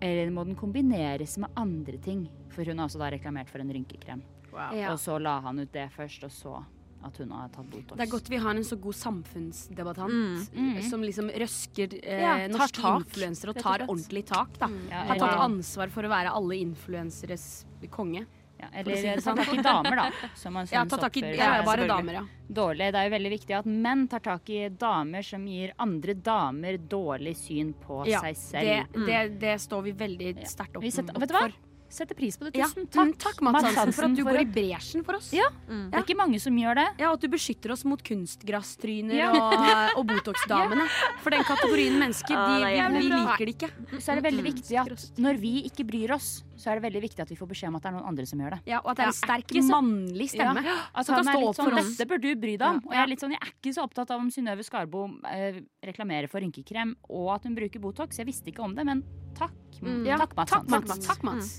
Eller må den kombineres med andre ting? For hun har også da reklamert for en rynkekrem. Ja. Og så la han ut det først, og så at hun har tatt Botox. Det er godt vi har en så god samfunnsdebattant Mm. Mm. som liksom røsker eh, Ja, norske influensere og tar ordentlig tak. da. Ja, Har tatt ansvar for å være alle influenseres konge. ja, eller det ta sånn. tak i damer, da. Som man Ja, ta tak i ja, bare damer, ja. dårlig. Det er jo veldig viktig at menn tar tak i damer som gir andre damer dårlig syn på ja seg det, selv. det, det står vi veldig sterkt opp, Vi setter, vet du hva? for. Setter pris på det. Ja. Tusen ja. takk. takk, Mats Hansen, for at du går i bresjen for oss. Ja. Det er ikke mange som gjør det. Ja, og at du beskytter oss mot kunstgrasstryner Ja. og, og Botox-damene. For den kategorien mennesker, Ja, de, det vi, vi liker det ikke. Så er det veldig viktig at når vi ikke bryr oss, så er det veldig viktig at vi får beskjed om at det er noen andre som gjør det. Ja, og at det er en er sterk så- mannlig stemme. Altså Som han kan er stå litt opp sånn, for. Dette bør du bry deg om. Ja. Og jeg er litt sånn, jeg er ikke så opptatt av om Synnøve Skarbo eh, reklamerer for rynkekrem og at hun bruker Botox. Jeg visste ikke om det, men takk. Mm. Ja, takk, Mats. Takk. Mats. Takk, Mats.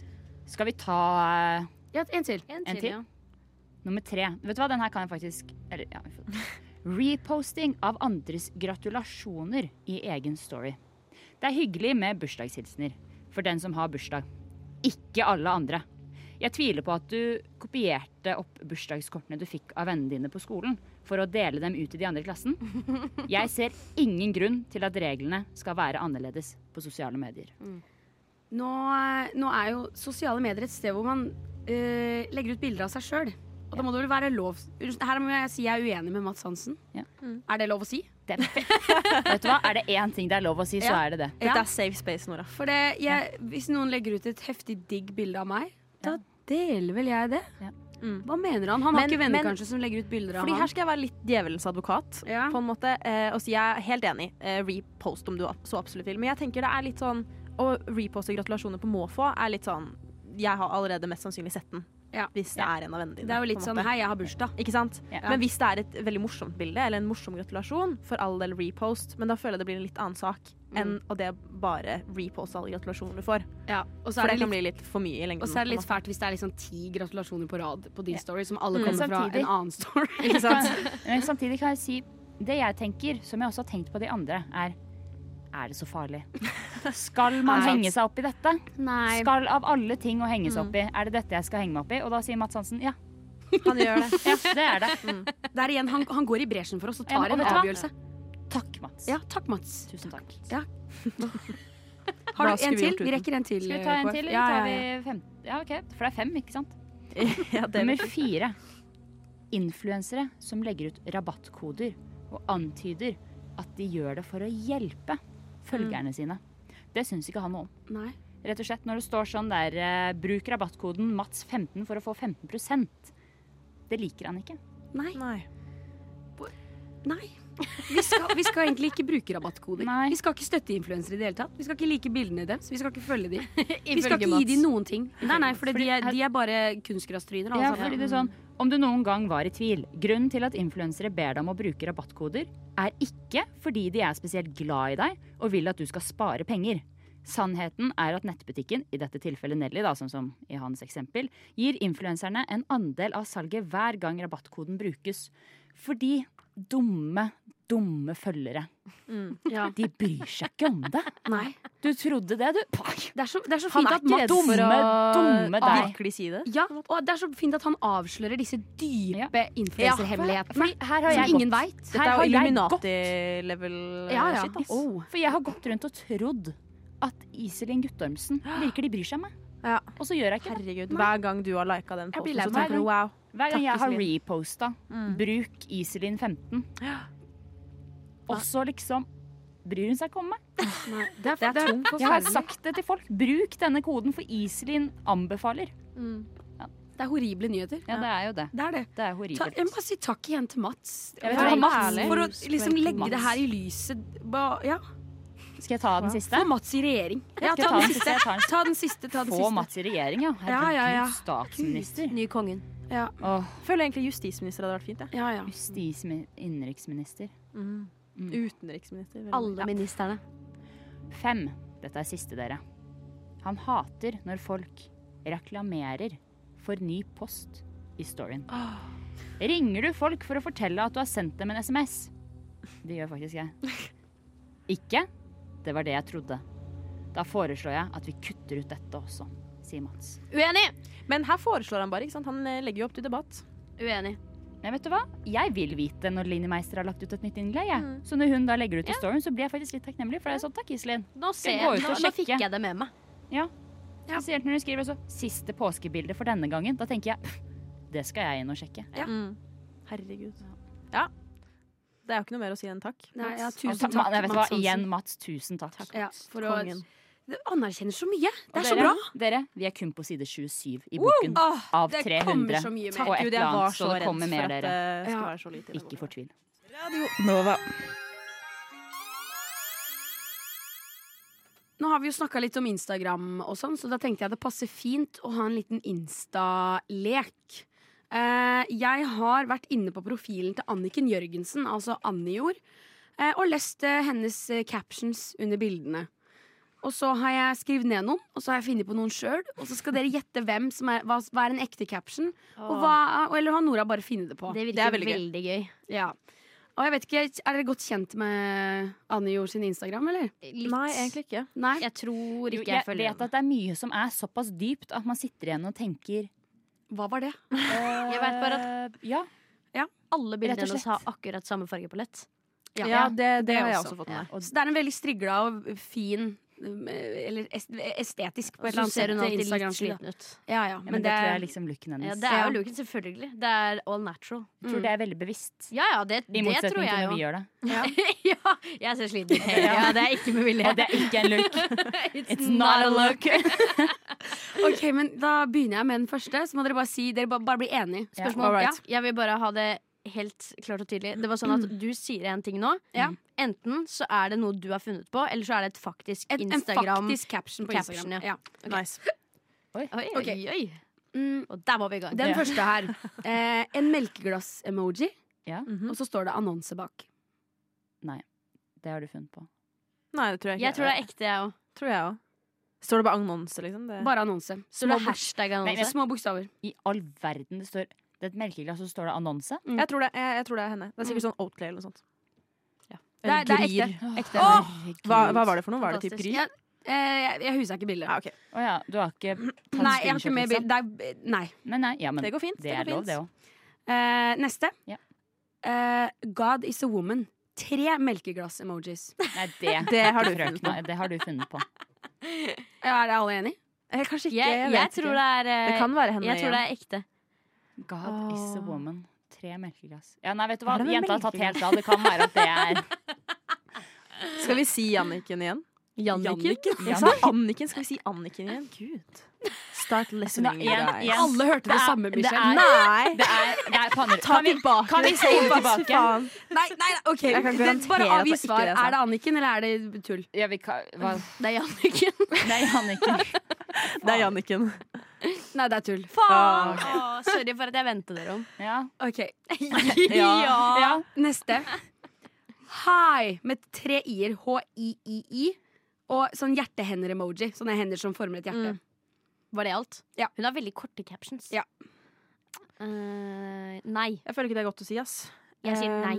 Skal vi ta eh, Ja, en til. En til? ja. nummer tre? Vet du hva, den her kan jeg faktisk Eller, ja, Reposting av andres gratulasjoner i egen story. Det er hyggelig med bursdagshilsener for den som har bursdag. Ikke alle andre. Jeg tviler på at du kopierte opp bursdagskortene du fikk av vennene dine på skolen for å dele dem ut til de andre i klassen. Jeg ser ingen grunn til at reglene skal være annerledes på sosiale medier. Nå, nå er jo sosiale medier et sted hvor man eh, legger ut bilder av seg sjøl. Og da må det vel være lov Her må jeg si jeg er uenig med Mats Hansen. Ja. Er det lov å si? Det er Vet du hva? Er det én ting det er lov å si, så Ja. er det det. Dette er safe space, Nora. For det, jeg, hvis noen legger ut et heftig digg bilde av meg, da deler vel jeg det. Ja. Mm. Hva mener han? Han har ikke venner men- kanskje som legger ut bilder av Fordi? Her skal jeg være litt djevelens advokat. Ja. På en måte, eh, og si jeg er helt enig. Eh, repost om du så absolutt vil. Men jeg tenker det er litt sånn å reposte gratulasjoner på måfå er litt sånn Jeg har allerede mest sannsynlig sett den. Ja. Hvis det Ja. er en av vennene dine. Det er jo litt sånn. Hei, jeg har bursdag. Ikke sant? Ja. Men hvis det er et veldig morsomt bilde eller en morsom gratulasjon, for all del repost, men da føler jeg det blir en litt annen sak enn å det bare reposte alle gratulasjoner du får. Ja. Og så For det, det litt, kan bli litt for mye i lengden. og så er det litt fælt hvis det er liksom ti gratulasjoner på rad på din Ja. story, som alle Mm. kommer fra en annen story. Ikke sant? Men samtidig kan jeg si Det jeg tenker, som jeg også har tenkt på de andre, er Er det så farlig? Skal man Nei. henge seg opp i dette? Nei. Skal av alle ting å henge seg opp i, er det dette jeg skal henge meg opp i? Og da sier Mats Hansen ja. Han gjør det. Ja, det er det. Der igjen, han, han går i bresjen for oss og tar ja, en avgjørelse. Takk, Mats. Ja, takk, Mats. Tusen takk. Har du en til? Vi rekker en til. Skal vi ta en til, eller Ja, tar ja, ja. vi fem? Ja, OK. For det er fem, ikke sant? Ja, det Nummer fire. Influensere som legger ut rabattkoder og antyder at de gjør det for å hjelpe følgerne Mm. sine. Det syns ikke han noe om. Nei. Rett og slett når det står sånn der eh, Bruk rabattkoden MATS15 for å få 15% Det liker han ikke. Nei. Nei. Nei. Vi skal, vi skal egentlig ikke bruke rabattkoder. Nei. Vi skal ikke støtte influensere i det hele tatt. Vi skal ikke like bildene deres. Vi skal ikke følge dem. Vi skal ikke gi dem noen ting. Nei, nei, for de, de er bare kunstgrasstryner. Ja, fordi det er sånn Om du noen gang var i tvil, grunnen til at influensere ber deg om å bruke rabattkoder, er ikke fordi de er spesielt glad i deg og vil at du skal spare penger. Sannheten er at nettbutikken, i dette tilfellet Nelly, da, sånn som i hans eksempel, gir influenserne en andel av salget hver gang rabattkoden brukes. Fordi dumme, dumme følgere. Ja. De bryr seg ikke om det. Nei. Du trodde det, du. Det er så, det er så fint er at for Dumme, å dumme deg. virkelig si det. Ja, og det er så fint at han avslører disse dype influenserhemmelighetene. ja, her har Som jeg ingen gått, veit. Dette er jo Illuminati-level Ja, ja. shit. Altså. Oh. For jeg har gått rundt og trodd at Iselin Guttormsen virker de bryr seg meg. Ja. Og så gjør jeg ikke det. Hver gang du har lika den posten, så tenker du wow. Hver gang jeg har reposta Mm. 'bruk Iselin 15', og så liksom bryr hun seg ikke om meg. Det er, Det er er tungt. Jeg har sagt det til folk. Bruk denne koden, for Iselin anbefaler. Det er horrible nyheter. Ja, det er jo det. Det er det. Det er Ta, jeg må bare si takk igjen til Mats. Jeg vet Mats. For å liksom legge Mats. det her i lyset. Ba, ja, Skal jeg ta den siste? Få Mats i regjering. Ja, ta ta den siste? Siste. den Ta den siste. Ta den Få siste. Mats i regjering, ja. Ja, ja, ja. Statsminister. Ny kongen. Ja, Åh, Føler egentlig justisminister hadde vært fint. Ja. ja, ja. Justis- innenriksminister. Mm. Mm. Utenriksminister. veldig Alle ministerne. Fem. Dette er siste, dere. Han hater når folk reklamerer for ny post i storyen. Ringer du folk for å fortelle at du har sendt dem en SMS? Det gjør faktisk jeg. Ikke? Det var det jeg trodde. Da foreslår jeg at vi kutter ut dette også, sier Mats. Uenig! Men her foreslår han bare. ikke sant? Han eh, legger jo opp til debatt. Uenig. Men vet du hva? Jeg vil vite når Line Meister har lagt ut et nytt innlegg. jeg. Mm. Så når hun da legger ut i storyen, så blir jeg faktisk litt takknemlig. For det er sånn, takk Iselin. Nå, ser jeg, nå, nå fikk jeg det med meg. Spesielt når hun skriver så 'siste påskebilde for denne gangen'. Da tenker jeg det skal jeg inn og sjekke. Mm. Herregud. Ja. Det er jo ikke noe mer å si enn takk. Nei, ja, tusen takk, jeg vet hva, Igjen, Mats, tusen takk. Ja, for å Kongen. Det anerkjenner så mye. Det er er så bra. Dere, vi er kun på side 27 i boken. Åh, av 300. så mye. Og et Gud, eller jeg var så så det kommer mer, dere. skal Ja. være så lite. Ikke fortvil. Radio Nova. Nå har vi jo snakka litt om Instagram og sånn, så da tenkte jeg det passer fint å ha en liten Insta-lek. Eh, jeg har vært inne på profilen til Anniken Jørgensen, altså Annijord, eh, og lest eh, hennes captions under bildene. Og så har jeg skrevet ned noen, og så har jeg funnet på noen sjøl. Og så skal dere gjette hvem som er, hva, hva er en ekte caption. Og hva, eller har Nora bare funnet det på. Det Det virker er veldig veldig, gøy. gøy. Ja. Og jeg vet ikke, Er dere godt kjent med Anne Jord sin Instagram, eller? Litt. Nei, egentlig ikke. Nei? Jeg tror Jo, ikke jeg jeg følger vet at det er mye som er såpass dypt at man sitter igjen og tenker Hva var det? Jeg vet bare at Ja. alle bildene hennes har akkurat samme fargepalett. Ja, det, det, det har jeg også. også fått med meg. Så det er en veldig strigla og fin Eller estetisk på et eller annet Så ser hun alltid litt sliten ut. Ja, ja, Ja, men, men, det, det tror jeg er liksom looken Ja, hennes. det er jo looken, selvfølgelig. Det er all natural. Jeg tror det er veldig bevisst. Ja ja, det, I det motsetning tror til når vi gjør det. ja, jeg ser sliten ut. Ja, det er ikke med vilje. Og det er ikke en look. It's, It's not a look. Ok, men Da begynner jeg med den første. Så må dere bare si Dere bare, bare bli enige. Ja, Spørsmål? Ja, right. Jeg vil bare ha det helt klart og tydelig. Det var sånn at Du sier en ting nå. Ja. Enten så er det noe du har funnet på, eller så er det et faktisk Et, en faktisk caption på Caption, Instagram. ja. Ja. Nice. Oi, oi, okay. oi. Mm, Og der var vi i gang. den Ja. første her. Eh, en melkeglass-emoji, Ja, -hmm. og så står det annonse bak. Nei. det har du funnet på. Nei, det tror jeg ikke. Jeg tror det er ekte, jeg òg. Tror jeg også. Står det bare annonse, liksom? Det... Bare annonse. Så det er hashtag Nei, annonse. små bokstaver. I all verden det står Det er et melkeglass, og så står det annonse. Jeg, tror det, jeg, jeg tror det er henne. Det er sikkert sånn Oatly eller noe sånt. Ja. Det er, det er ekte. ekte. Oh! Hva, hva var det for noe? Var det typ Fantastisk. Gry? Ja, eh, jeg, jeg husker ikke bildet. Ja, okay. oh, ja, du har ikke tatt Nei, jeg har ikke med liksom? bilde. Er- Nei. Nei, nei, ja, men Det går fint. det det er lov, det òg. Uh, neste. Ja. Uh, God is a woman. Tre melkeglass-emojis. Nei, det, Det har Det har du funnet på. Ja, er alle enige? Eh, kanskje ikke. Jeg, Jeg, jeg, tror ikke. det er eh, Det kan være henne Jeg tror det er ekte. God is a woman. Tre melkeglass. Ja, nei, vet du hva? Er det Jenta har tatt helt av. Det kan være at det er Skal vi si Janniken igjen? Janniken? Jeg sa Anniken. Skal vi si Anniken igjen? Gud. Start listening, igjen- guys. igjen. Alle hørte det, Det er- samme, det er- Nei! Det er, det er panner. Ta Kan vi, tilbake. kan vi se det tilbake? Nei, nei, ok det, Bare avgi svar. er det. Er det Anniken, eller er det tull? Ja, vi kan, hva? Det er Janniken. Nei, Anniken. Det er Janniken. Nei, det er tull. Faen! Åh, sorry for at jeg ventet dere om. Ja. Ok, Ja. ja. Neste. Hi med tre i-er. H-i-i-i. Og sånn hjertehender-emoji. Sånne hender som former et hjerte. Mm. Var det alt? Ja. Hun har veldig korte captions. Ja. Uh, nei. Jeg føler ikke det er godt å si, ass. Jeg sier Eh, nei.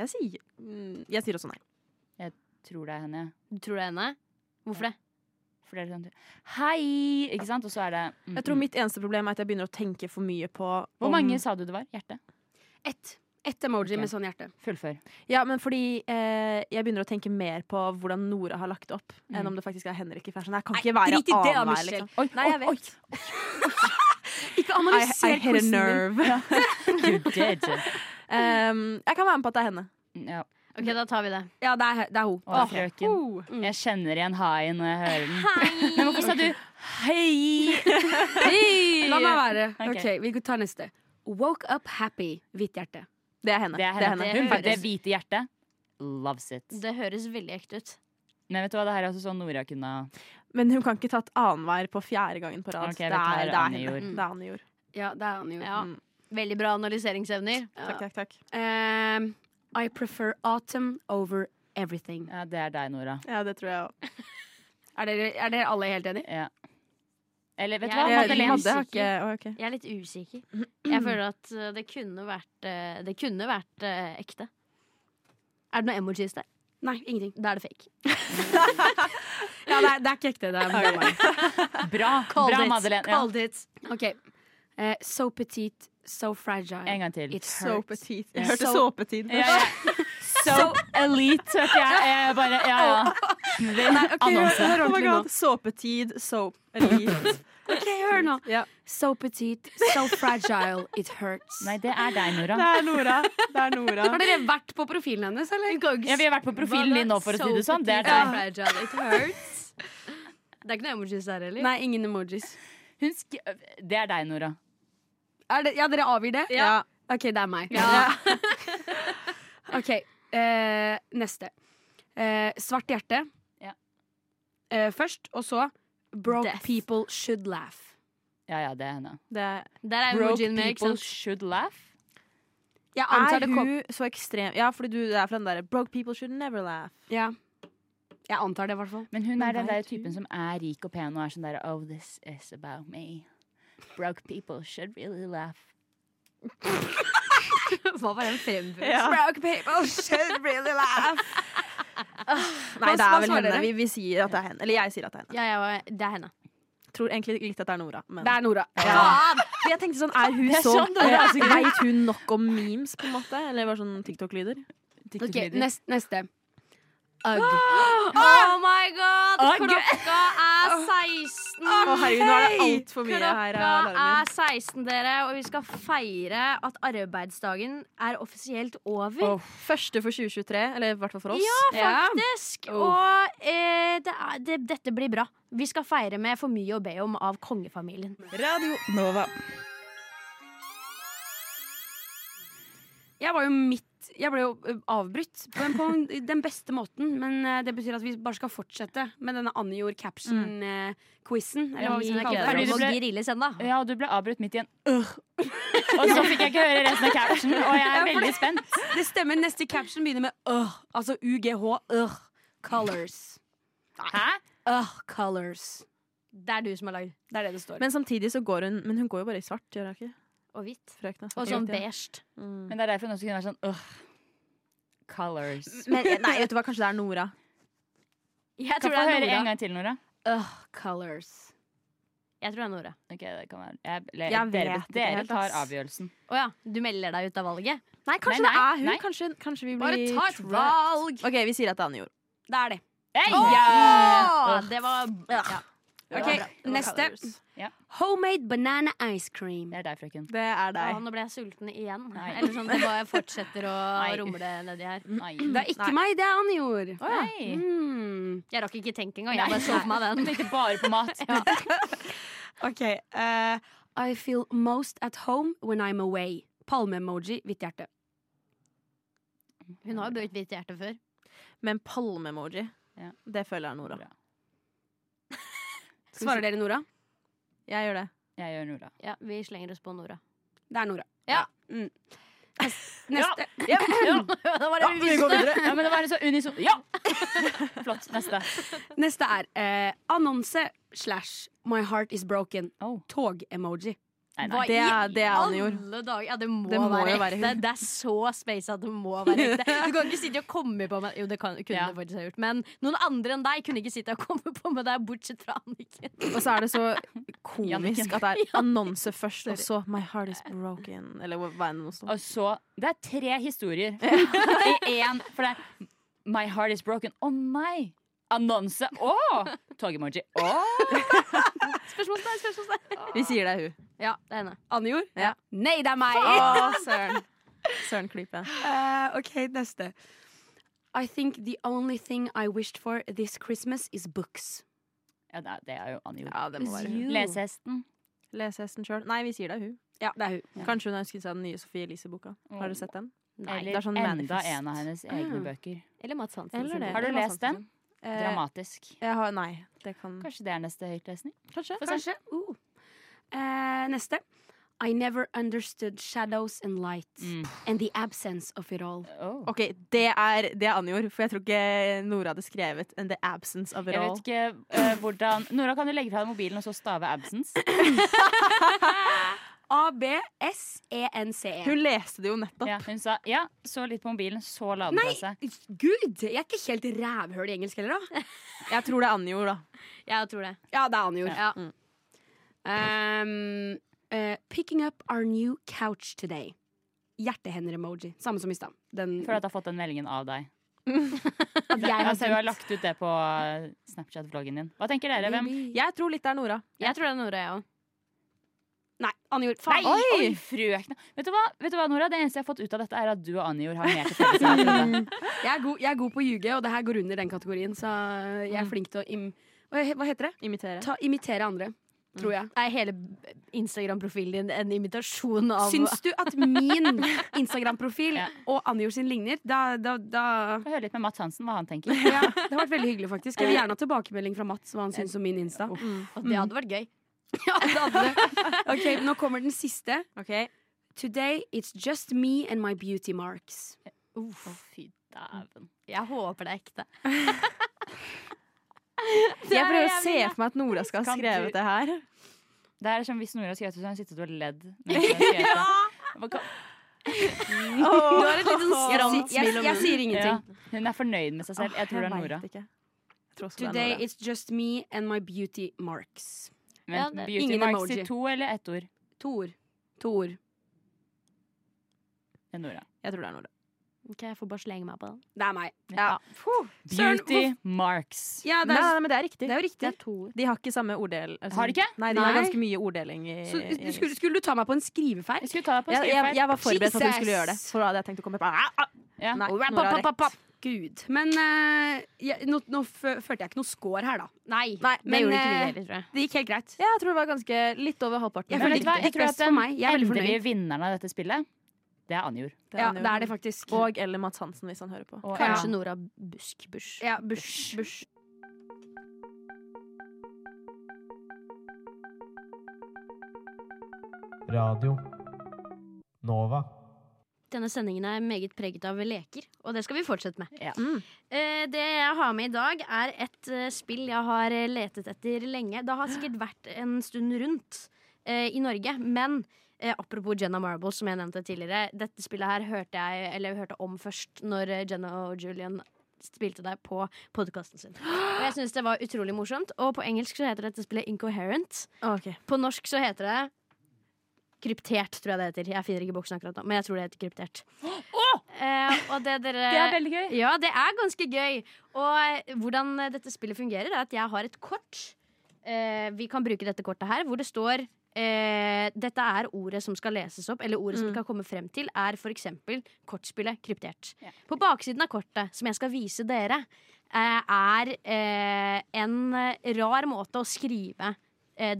Jeg sier, mm, jeg sier også nei. Tror det er henne. Du tror det er henne? Hvorfor det? For det er sånn Hei! Ikke sant? Og så er det mm, Jeg tror mm. mitt eneste problem er at jeg begynner å tenke for mye på Hvor mange sa du det var? Hjerte? Ett. Ett emoji okay. med sånn hjerte. Fullfør. Ja, men fordi eh, jeg begynner å tenke mer på hvordan Nora har lagt opp, Mm. enn om det faktisk er Henrik. i fersen. Jeg kan Nei, ikke være drit i det annenhver, liksom. Oi, Nei, jeg vet. oi. Ikke analyser analyser I hit a nerve. You did. Um, jeg kan være med på at det er henne. Ja. Ok, da tar vi det. Ja, det er, det er hun. Å, frøken. Oh. Mm. Jeg kjenner igjen haien når jeg hører den. Men hvorfor sa du hei? La meg være. Ok. Ok, Vi tar neste. Woke up happy. Hvitt hjerte. Det er henne. Det er henne. Det Hun høres- det hvite hjertet. Loves it. Det høres veldig ekte ut. Men vet du hva, det her er også sånn Nora kunne Men hun kan ikke tatt annenhver på fjerde gangen på rad. Ok, det, er, det er henne. Det er Anne Jord. Ja, det er Anne jo. Mm. Veldig bra analyseringsevner. Takk, takk, takk. Um, I prefer autumn over everything. Ja, det er deg, Nora. Ja, det tror jeg òg. Er er dere alle helt enige? Ja. Eller vet du hva, Jeg, jeg, jeg, har ikke å, ok. Jeg er litt usikker. Jeg føler at uh, det kunne vært, uh, det kunne vært uh, ekte. Er det noen emojis der? Nei, ingenting. Da er det fake. ja, det er, det er ikke ekte. Det er bare Bra, Called bra it. Madeleine. Ja. It. OK. Uh, so petite, so fragile. En gang til. It So petite. Jeg hørte So- såpetid. Ja, ja. So elite, hørte jeg. jeg bare, ja, ja. Nei, okay, Annonse. hør Oh ordentlig nå. Såpetid, so elite. Ok, hør nå. Ja. So petite, so fragile, it hurts. Nei, det er deg, Nora. Det er Nora. Det er Nora. Har dere vært på profilen hennes, eller? Ja, Vi har vært på profilen din nå, for å si det sånn. Det er deg. fragile, it hurts. Det er ikke noen emojis der, eller? Nei, ingen emojis. Hun sk det er deg, Nora. Det, ja, dere avgir det? Ja. OK, det er meg. OK, eh, neste. Eh, svart hjerte Ja. eh, først, og så Broke Death. people should laugh. Ja, ja, det er henne. Det er, Der er Broke emojien med, ikke people sant? should laugh. Jeg antar er det kom hun så ekstrem Ja, fordi du er fra den derre Broke people should never laugh. Ja. Jeg antar det, i hvert fall. Men hun Men er den der vet du- typen som er rik og pen og er sånn der Oh, this is about me. Broke people should really laugh. Hva var den fremførelsen? Ja. Broke people should really laugh. Nei, det er vel henne. Vi, vi sier at det er henne. Eller jeg sier at det er henne. Ja, ja, det er henne. Tror egentlig litt at det er Nora. Men Det er Nora. Ja. Jeg tenkte sånn, er hun Det er så sånn altså. Veit hun nok om memes, på en måte? Eller bare sånn TikTok-lyder? Ok, neste. neste. Ugg. Oh my god! Klokka er 16. Å herregud, nå er det altfor mye her Klokka er 16, dere, og vi skal feire at arbeidsdagen er offisielt over. Første for 2023, eller i hvert fall for oss. Ja, faktisk. Og eh, det er, det, dette blir bra. Vi skal feire med for mye å be om av kongefamilien. Radio Nova. Jeg var jo midt Jeg ble jo avbrutt på, en- på en- den beste måten. Men det betyr at vi bare skal fortsette med denne Anjor caption-quizen. Eller vi skal Ja, du ble avbrutt midt i en uh. Og så fikk jeg ikke høre resten av caption, og jeg er veldig spent. Det stemmer. Neste caption begynner med uh, Altså UGH. Uh, Colors. Hæ? Uh, colors. Det er du som har lagd. Det er det det står. Men samtidig så går hun Men hun går jo bare i svart, gjør hun ikke? og hvitt. Og sånn beige. Mm. Men det er derfor hun også kunne være sånn øh. Colors. Men nei, vet du hva, kanskje det er Nora. Jeg tror jeg det er høre en gang til, Nora. Øh, colors. Jeg tror det er Nora. Ok, det kan være jeg, eller, Jeg Dere, dere tar avgjørelsen. Å ja. Du melder deg ut av valget? Nei, kanskje Nei, det er hun. nei. Kanskje, kanskje vi Bare ta et valg! OK, vi sier at det er Anne Jord. Det er det. Hey! oh! Ja! Det var ja. Ok, neste. Ja. Homemade banana ice cream. Det er deg, frøken. Det er Å, deg. nå ble jeg sulten igjen. Nei. Eller sånn, Det bare fortsetter å Nei. rumle nedi her. Nei. Det er ikke Nei. meg, det er Anne Oh, Nei. Mm. Jeg rakk ikke tenke engang. Jeg bare så på meg den. tenkte bare på mat. OK. Uh, I feel most at home when I'm away. Palme-emoji, hvitt hjerte. Hun har jo brukt hvitt hjerte før. men palme-emoji, Ja. det føler jeg er Nora. Svarer dere Nora? Jeg gjør det. Jeg gjør Nora. Ja, vi slenger oss på Nora. Det er Nora. Ja. Mm. Neste. Ja, ja. det var det vi vi visste. Ja, men det var så unison. Ja! Flott. Neste. Neste er eh, annonse slash My heart is broken. Oh. Tog-emoji. Nei, Hva nei. Det er- det er i han gjorde. alle dager? Ja, det må, Det må være ekte. være hun. Det er så space at det må være ekte. Du kan ikke sitte og komme på meg Jo, det kan, kunne Ja. det faktisk ha gjort, men noen andre enn deg kunne ikke sitte og komme på med deg, bortsett fra Anniken. Og så er det så komisk at det er annonse først, og så 'My heart is broken'. Eller hva enn det står? Og så Det er tre historier i én. For det er My heart is broken. Å nei! Annonse. Å! Togemoji. Å! Spørsmålstegn, spørsmålstegn. Vi sier det er hun. Ja, det er henne. Anjor? Ja. Nei, det er meg! Å, søren. Søren klype. Uh, OK, neste. I think the only thing I wished for this Christmas is books. Ja, det er, det er jo Annie. Ja, det må være hun. Lesehesten. Lesehesten sjøl. Nei, vi sier det er hun. Ja, det er hun. Kanskje hun har ønsket seg den nye Sofie Elise-boka. Har dere sett den? Nei. Eller det er sånn enda manifest. en av hennes egne mm. bøker. Eller Mats Hansen. Eller det. Har du lest den? Eh, Dramatisk. Jeg har, nei, det kan Kanskje det er neste høytlesning? Kanskje. Kanskje. Uh. Eh, neste. I never understood shadows and light Mm. and the absence of it all. Oh. Ok, det er, det er anjord for jeg tror ikke Nora hadde skrevet And the absence of it Jeg all. vet ikke uh, hvordan Nora, kan du legge fra deg mobilen og så stave absence? A-B-S-E-N-C-E. Hun leste det jo nettopp. Ja, hun sa ja, så litt på mobilen, så la den Nei, fra seg. gud! Jeg er ikke helt rævhøl i engelsk heller, da. Jeg tror det er anjord da. Jeg tror det. Ja, det er anjord Ja. Um, uh, picking up our new couch today. Hjertehender-emoji. Samme som i stad. Den Føler at jeg har fått den meldingen av deg. at jeg har Altså, du har lagt ut det på Snapchat-vloggen din. Hva tenker dere? Hvem? Jeg tror litt det er Nora. Jeg tror det er Nora, jeg òg. Nei, Anjor. Faen. oi, Oi! frøkna. Vet du, hva, Vet du hva, Nora? Det eneste jeg har fått ut av dette, er at du og Anjor har mer til felles. Jeg er, god, jeg er god på å ljuge, og det her går under den kategorien. Så jeg er flink til å im hva hva heter det? Imitere. Ta, imitere andre, tror jeg. Er hele Instagram-profilen din en imitasjon av Syns du at min Instagram-profil Ja. og Anjor sin ligner? Da, da, da Få høre litt med Mats Hansen hva han tenker. ja, Det har vært veldig hyggelig, faktisk. Jeg vil gjerne ha tilbakemelding fra Mats hva han syns om min Insta. Mm. det hadde vært gøy. Ja, det hadde. Ok, Nå kommer den siste. Ok, Today it's just me and my beauty marks. Å, fy dæven. Jeg håper det er ekte. Jeg prøver å se for meg at Nora skal ha skrevet det her. Det er som hvis Nora har skrevet det, så har hun sittet og ledd. Hva kan- Du har et lite Åh. jeg, jeg, jeg, sier Ja, ingenting. hun er fornøyd med seg selv. Jeg tror det er Nora. Today it's just me and my beauty marks. Men Ja, det- Beauty ingen Marks emoji. i to eller ett ord? To ord. To ord. Det er Nora. Jeg tror det er Nora. Ok, Jeg får bare slenge meg på den. Det er meg. Ja. Beauty Marks. Ja, det er, nei, men det er riktig. det er jo Det riktig. er to. De har ikke samme orddel. altså- Har de ikke? Nei, de har ganske mye orddeling i, Så i du skulle, skulle du ta meg på en skrivefeil? Jeg skulle ta deg på jeg, jeg, jeg var forberedt på at du skulle gjøre det. For da hadde jeg tenkt å komme på. Ja. Nei, Nora pop, har pop, pop. rett. Gud. Men uh, jeg, nå, nå følte jeg ikke noe score her, da. Nei, Nei, det men, gjorde ikke vi eh, heller, tror jeg. Det gikk helt greit. Ja, jeg tror det var ganske litt over halvparten. Jeg hva? det Jeg tror at for den. Jeg er endelige vinneren av dette spillet, det er Anjor. Det Ja, det er det faktisk. Og eller Mats Hansen, hvis han hører på. Og- Kanskje ja. Nora Busk Bush. Ja, Bush. Bush. Radio Nova. Denne sendingen er meget preget av leker, og det skal vi fortsette med. Ja. Mm. Eh, det jeg har med i dag, er et eh, spill jeg har eh, letet etter lenge. Det har sikkert vært en stund rundt i Norge, men apropos Jenna Marbles, som jeg nevnte tidligere. Dette spillet her hørte jeg eller hørte om først når Jenna og Julian spilte det på podkasten sin. Og jeg syns det var utrolig morsomt. Og på engelsk så heter dette spillet Incoherent. Okay. På norsk så heter det Kryptert, tror jeg det heter. Jeg finner ikke boksen akkurat nå, men jeg tror det heter kryptert. Eh, og det dere Det er veldig gøy. Ja, det er ganske gøy. Og eh, hvordan eh, dette spillet fungerer, er at jeg har et kort. Eh, vi kan bruke dette kortet her, hvor det står eh, Dette er ordet som skal leses opp, eller ordet som kan skal komme frem til, er f.eks. kortspillet kryptert. Yeah. På baksiden av kortet, som jeg skal vise dere, eh, er eh, en eh, rar måte å skrive eh,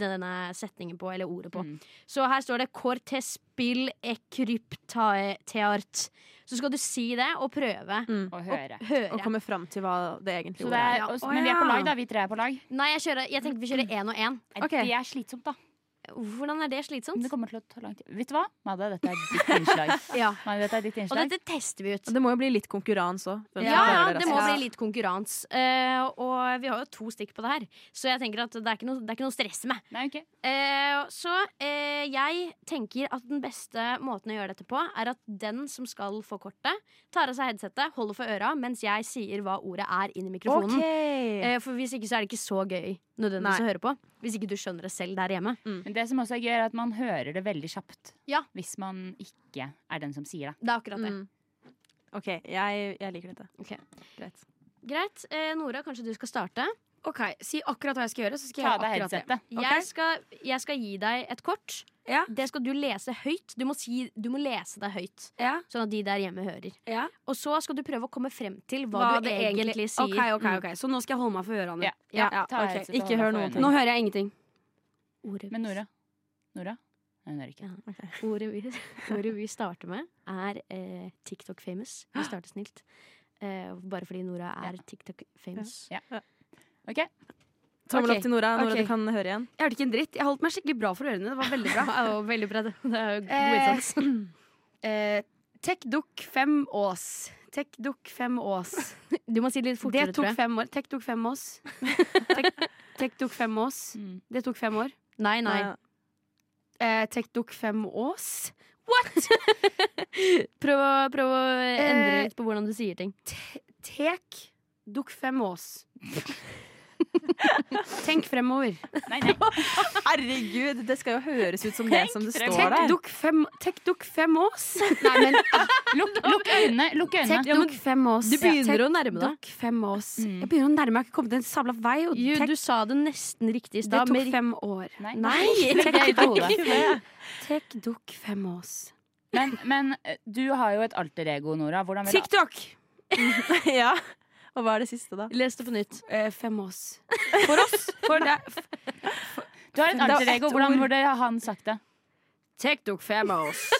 denne setningen på, eller ordet på. Mm. Så her står det 'Cortes spill ekrypteart'. Så skal du si det og prøve Å høre. og høre. Og komme fram til hva det egentlig det er. er, Ja. og- men vi er på lag, da. Vi tre er på lag. Nei, jeg, kjører, jeg tenker vi kjører én og én. Okay. Det er slitsomt, da. Hvordan er det slitsomt? Det kommer til å ta lang tid. Vet du hva, Madde, dette er ditt innslag. Ja. Madde, dette er ditt Og dette tester vi ut. Og det må jo bli litt konkurranse òg. Ja, ja, det må bli litt konkurranse. Uh, og vi har jo to stikk på det her, så jeg tenker at det er ikke noe, det er ikke noe å stresse med. Nei, okay. uh, så uh, jeg tenker at den beste måten å gjøre dette på, er at den som skal få kortet, tar av seg headsetet, holder for øra, mens jeg sier hva ordet er inn i mikrofonen. Eh, for hvis ikke så er det ikke så gøy nødvendigvis Nei. å høre på. Hvis ikke du skjønner det selv der hjemme. Men det som også er gøy, er at man hører det veldig kjapt. Ja. Hvis man ikke er den som sier det. Det er akkurat det. Mm. OK, jeg, jeg liker dette. Okay. Greit. Greit. Eh, Nora, kanskje du skal starte? OK, si akkurat hva jeg skal gjøre, så skal Ta jeg gjøre akkurat det. Okay? Jeg, skal, jeg skal gi deg et kort. Ja. Det skal du lese høyt. Du må, si, du må lese det høyt, Ja, sånn at de der hjemme hører. ja. Og så skal du prøve å komme frem til hva, du egentlig, sier. Okay, okay, okay. Så nå skal jeg holde meg for ørene. Ja. Ja, Ta av ok. Ikke hør ting. Nå hører jeg ingenting. Ordet, Men Nora? Nora? Nei, hun hører ikke. ordet, vi, ordet vi starter med, er eh, TikTok famous. Vi starter snilt. Eh, bare fordi Nora er TikTok famous. Ok, Tommel okay. opp til Nora. Nora, okay. du kan høre igjen. Jeg hørte ikke en dritt. Jeg holdt meg skikkelig bra for ørene. Det var veldig bra. Og veldig bra. Det Det er jo god Eh, innsats. eh, Tekduk 5 Ås. Tekdukk 5 Ås. Du må si det litt Det fortere, tok tror jeg. fem år. Tekdukk 5 Ås. Tek- Tekduk 5 Ås. Mm. Det tok fem år. Nei, nei. Nei. Eh, Tekdukk 5 Ås. Prøv å, prøv å endre Eh, litt på hvordan du sier ting. Tek dukk fem Ås. Tenk fremover. Nei, nei. Herregud, det skal jo høres ut som det som det står der. Tekduk 5 Tekduk 5 Ås. Nei, men Lukk, luk øynene. Lukk øynene. Tekduk 5 Ås. Du begynner å nærme deg. Tekduk 5 Ås. Mm. Jeg begynner å nærme meg. Jeg har ikke kommet en sabla vei. Og Jo, du sa det nesten riktig i det tok fem år. Nei. Nei! Hodet. Tekduk 5 Ås. Men, men eh, du har jo et alter ego, Nora. Hvordan vil du TikTok! ja. Og hva er det siste, da? Les det på nytt. Eh, fem Ås. For oss. For det. Du har et alter ego. Hvordan ord. burde han sagt det? TikTok 5 Ås.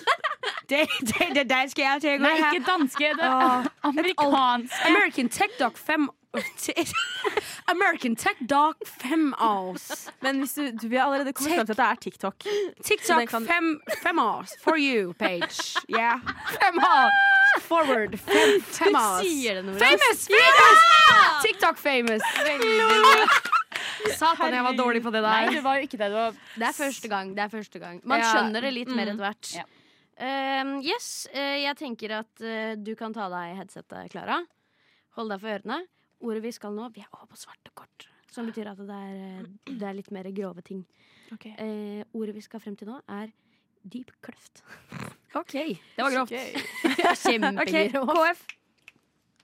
Det, det, det danske alter ego. Nei, ikke danske. Det er amerikansk. American TikTok 5 American TikTok 5 oss Men du, du har allerede kommet fram til at det er TikTok. TikTok det kan- 5 5 Ås. For you page. Yeah. 5 Ås. Forward. 5 5 Ås. Sier det, Nora. Famous! Famous! TikTok famous. Satan, jeg var dårlig på det Nei, der. var ikke det. Det, var Det er første gang. det er første gang Man Ja. skjønner det litt mer Mm. etter hvert. Ja. Um, yes, uh, jeg tenker at uh, du kan ta deg headsetet, Klara. Hold deg for ørene. Ordet vi skal nå, vi er over på svarte kort. Som betyr at det er, eh, det er litt mer grove ting. Eh, ordet vi skal frem til nå, er dyp kløft. OK, det var grovt. Okay. Kjempegrovt. KF.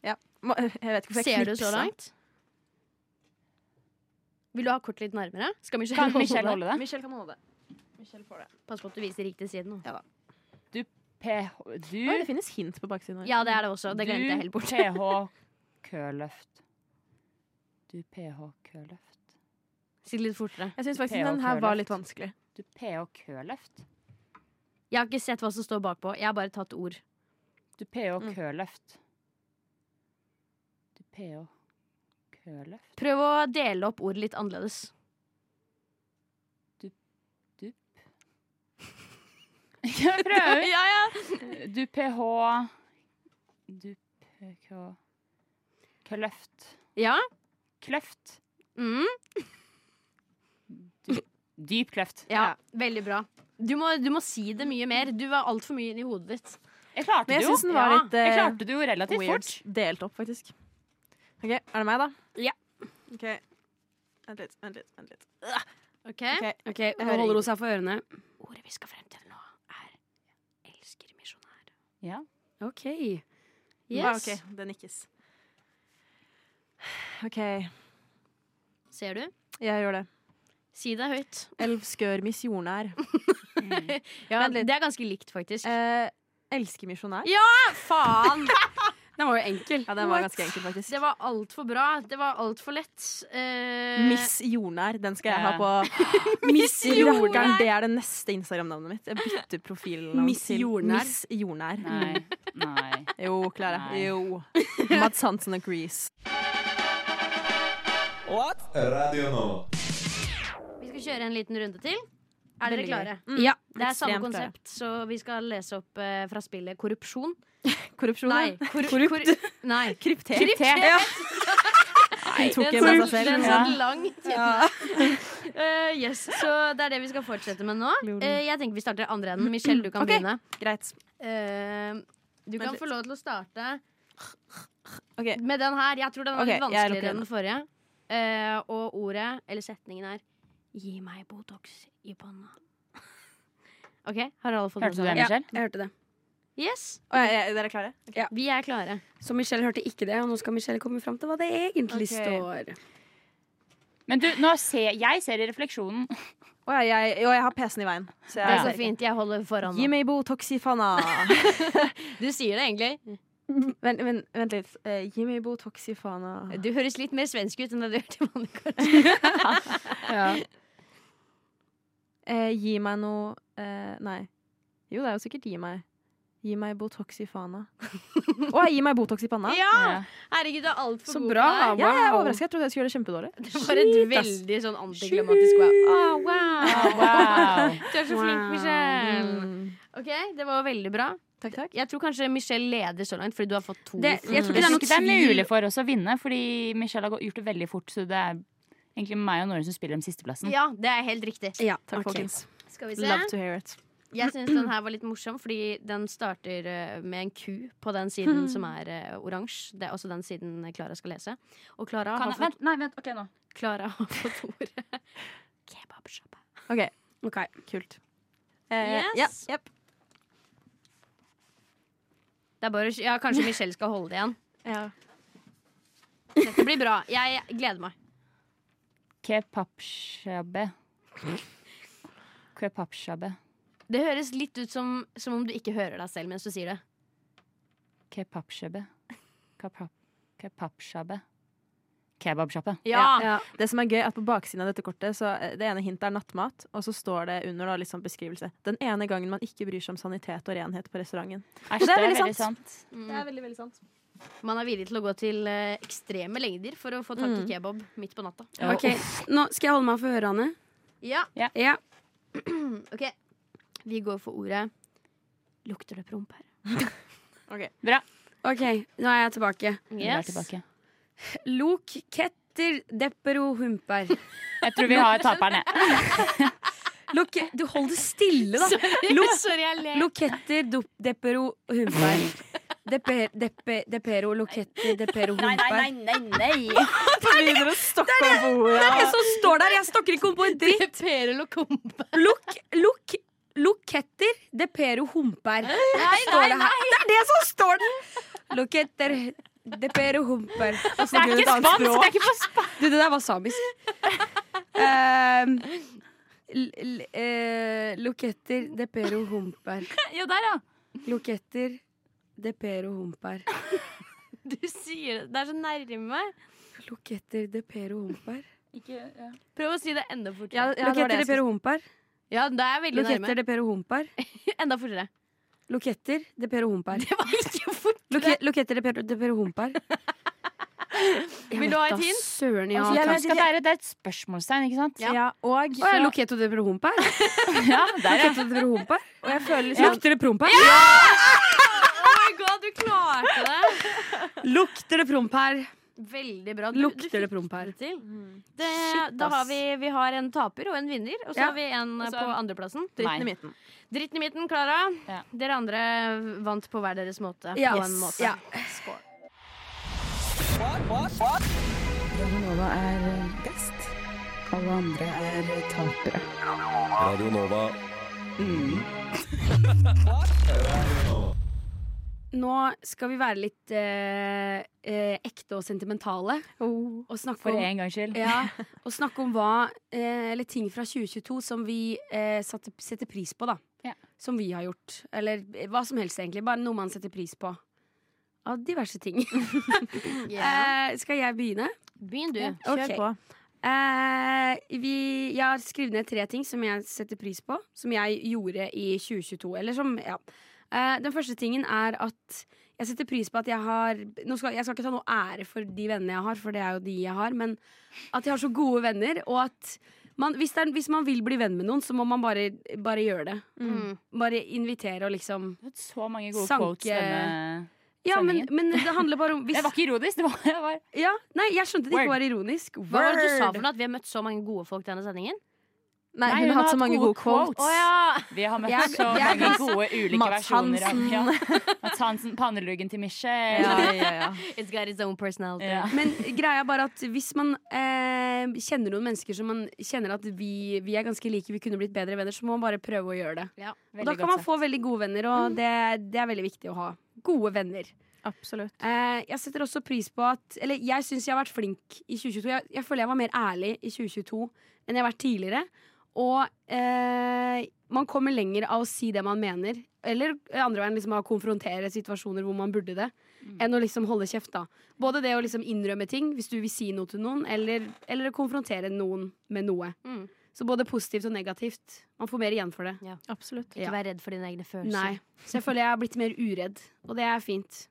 Ja. Jeg vet ikke hvorfor jeg Ser du så langt? Vil du ha kort litt nærmere? Skal Michelle, Kan holde Michelle holde det? Michelle kan holde det. Michelle får det. Pass på at du viser riktig side nå. PH Du Oi, det finnes hint på baksiden her. Ja, det er det også. Det glemte jeg helt bort. Du PH kølløft. Du PH kølløft. Si det litt fortere. Jeg syns faktisk den her var litt vanskelig. Du PH kølløft. Jeg har ikke sett hva som står bakpå. Jeg har bare tatt ord. Du ph-kø-løft. Du PH kølløft. Prøv å dele opp ordet litt annerledes. Jeg prøver. ja, ja. Du PH Du PH Kløft. Ja? Kløft. Mm. Dyp kløft. ja. Veldig bra. Du må, du må si det mye mer. Du var altfor mye inni hodet ditt. Jeg klarte Men det jo. syns den var Ja, litt Jeg eh, klarte det jo relativt weird. fort. Delt opp, faktisk. OK, er det meg, da? Ja. OK. Vent litt, vent litt. vent litt. Ok? Ok, Ok, hører Nå holder hun seg for ørene. Ordet vi skal frem til nå, er elsker misjonær. Ja. OK. Yes. Ah, OK, det nikkes. OK, Ser du? jeg gjør det. Si det høyt. Elvskør misjonær. Ja, det er ganske likt, faktisk. Eh, elsker misjonær? Faen! Den var jo enkel. Ja, den var ganske enkel, faktisk. Det var altfor bra. Det var altfor lett. Eh, Miss Jordnær. Den skal jeg ha på Miss Rakkeren, Det er det neste Instagram-navnet mitt. Jeg bytter profilen Miss Jordnær. Miss Jordnær. Nei. Nei. Jo, Klara. Jo. Mads Hansen agrees. Radio Nova. Vi skal kjøre en liten runde til. Er dere klare? Mm. Ja. Det er samme konsept, klare. så vi skal lese opp uh, fra spillet Korrupsjon. Korrupsjon, Nei. ja. Kor Korrupt. kor nei. Kryptert. Kryptert. Ja. Nei, tok en med seg Den selv. satt langt ja. uh, yes, så det er det vi skal fortsette med nå. Uh, jeg tenker vi starter andre enden. Michelle, du kan okay. begynne. Greit. Eh, du kan få lov til å starte okay. med den her. Jeg tror den var litt vanskeligere enn den forrige. Eh, og ordet, eller setningen, er Gi meg Botox i panna. OK, har alle fått Hørte du det, Michelle? Jeg hørte det. Yes, Å, ja, ja, dere er klare? vi er klare. Så Michelle hørte ikke det, og nå skal Michelle komme fram til hva det egentlig okay. står. Men du, nå ser, jeg ser i refleksjonen Å, ja, jeg, og jeg har PC-en i veien. Så Det er så fint. Jeg holder foran Gi meg Botox i panna. Du sier det egentlig. vent, vent, vent litt. Uh, gi meg Botox i fana. Du høres litt mer svensk ut enn det du gjør til vanlig. kanskje. Ja. uh, gi meg noe uh, Nei. Jo, det er jo sikkert gi meg. Gi meg Botox i fana. Å, gi meg Botox i panna? Ja! Herregud, du er altfor Så god bra. det. Ja, jeg er overrasket. Jeg trodde jeg skulle gjøre det kjempedårlig. Det var et Shit, veldig sånn antiklimatisk wow. Oh, wow. Wow. Du er så flink, Michelle. Mm. Ok, Det var veldig bra. Takk, takk. Jeg tror kanskje Michelle leder så langt, fordi du har fått to. Det, jeg tror ikke det er noe det er mulig for oss å vinne, fordi Michelle har gjort det veldig fort. Så det er egentlig meg og Nore som spiller om sisteplassen. Ja, det er helt riktig. Ja, Takk, okay. folkens. Skal vi se. Love to hear it. Jeg syns den her var litt morsom, fordi den starter eh, med en ku på den siden som er uh, oransje. Det er også den siden Klara skal lese. Og Klara har, fått- vent, nei, vent, ok nå. Klara har fått ordet kebabsjappe. OK, Ok. kult. Eh, Yes. ja, jepp. Det er bare, ja, kanskje Michelle skal holde det igjen. Ja. Dette blir bra. Jeg gleder meg. Kebabshabbe. Kebabshabbe. Det høres litt ut som, som om du ikke hører deg selv mens du sier det. Kebabshabbe. Kebab- Kebabshabbe. Kebabsjappe. Ja. Ja. Det som er gøy, er at på baksiden av dette kortet Så eh, Det ene hintet er nattmat, og så står det under da, litt sånn beskrivelse. Den ene gangen man ikke bryr seg om sanitet og renhet på restauranten. Æsj, det er veldig sant. Mm. Det er veldig, veldig sant. Man er villig til å gå til eh, ekstreme lengder for å få tak i Mm. kebab midt på natta. Ja, Ok, Nå skal jeg holde meg for ørene. Ja, Ja. OK. Vi går for ordet Lukter det promp her? OK, Bra. Ok, nå er jeg tilbake. Yes. er tilbake. Lok, ketter, deppero, humper. Jeg tror vi har taperne. Lok, du hold det stille, da. Sorry, loketter, deppero, humper. Depe, depe, depero, loketti, depero, humper. nei, nei. Begynner å stokke Det ordet. er det som står der! Jeg stokker ikke om på en dritt. Depero, og. Lok, lok, loketter, depero, humper. Nei, det nei. Det er det som står der! Loketter. Det er ikke spansk! Det er ikke på spansk. Du, det der var samisk. Ehm, l- l- eh, loketter, humper. Ja, der, ja. Loketter, de pero humper. Du sier det. Det er så nærme. Loketter, de pero humper. Prøv å si det enda fortere. ja, ja, Loketter, de pero humper. Ja, det er veldig Loketter, nærme. depero, humper. Enda fortere. Loketter, depero, humper. Det var ikke fort. Loke, loketter, depero, depero, humper. Jeg Vil du ha et hint? Søren, ja. Altså, jeg takk. vet det er, et spørsmålstegn, ikke sant? Ja. Ja, og, Å, ja, Loketo de promper? Ja, der, ja. Loketo de promper? og jeg føler liksom Lukter det promp her? Oh my god, du klarte det! Lukter det promp her? Veldig bra. Du, Lukter du det promp her? det. Det, Shit, da har vi, vi har en taper og en vinner, og så Ja. har vi en Også på andreplassen. dritten i midten. Dritten i midten, Klara. Ja. Dere andre vant på hver deres måte. Ja. På en måte. Ja. Radio Nova er best. Alle andre er tapere. Radio Nova. Nå skal vi være litt eh, eh, ekte og sentimentale. Og snakke For en gangs skyld. ja, og snakke om hva eh, Eller ting fra 2022 som vi eh, satte, setter pris på, da. Ja. Som vi har gjort. Eller eh, hva som helst, egentlig. Bare noe man setter pris på. Av diverse ting. yeah. eh, skal jeg begynne? Begynn du. Kjør okay. på. Eh, vi, jeg har skrevet ned tre ting som jeg setter pris på, som jeg gjorde i 2022. Eller som, ja. Eh, den første tingen er at jeg setter pris på at jeg har nå skal, Jeg skal ikke ta noe ære for de vennene jeg har, for det er jo de jeg har, men at jeg har så gode venner, og at man, hvis, det er, hvis man vil bli venn med noen, så må man bare, bare gjøre det. Mm. Bare invitere og liksom så mange gode Sanke- quotes denne Ja, men, men det handler bare om hvis, Det var ikke ironisk. Det var, var ja, Nei, jeg skjønte det ikke Word. var ironisk. Hva var det du sa for noe? At vi har møtt så mange gode folk denne sendingen? Nei, hun har hatt så mange gode quotes. Oh, ja! Vi har møtt Jeg- så jeg- mange gode ulike Mats versjoner av Hansen. ja. Mats Hansen. Panneluggen til Michelle. Ja, ja, ja. It's got its own personality. Ja. Men greia er bare at hvis man eh, kjenner noen mennesker som man kjenner at vi, vi er ganske like, vi kunne blitt bedre venner, så må man bare prøve å gjøre det. Ja. Og da kan man få veldig gode venner, og det, det er veldig viktig å ha. Gode venner. Absolutt. Eh, jeg setter også pris på at Eller jeg syns jeg har vært flink i 2022. Jeg, jeg føler jeg var mer ærlig i 2022 enn jeg har vært tidligere. Og eh, man kommer lenger av å si det man mener. Eller andre veien liksom av å konfrontere situasjoner hvor man burde det. Enn å liksom holde kjeft, da. Både det å liksom innrømme ting hvis du vil si noe til noen, eller, eller å konfrontere noen med noe. Mm. Så både positivt og negativt. Man får mer igjen for det. Absolutt. Ikke Ja. vær redd for dine egne følelser. Nei. Så jeg føler jeg har blitt mer uredd, og det er fint.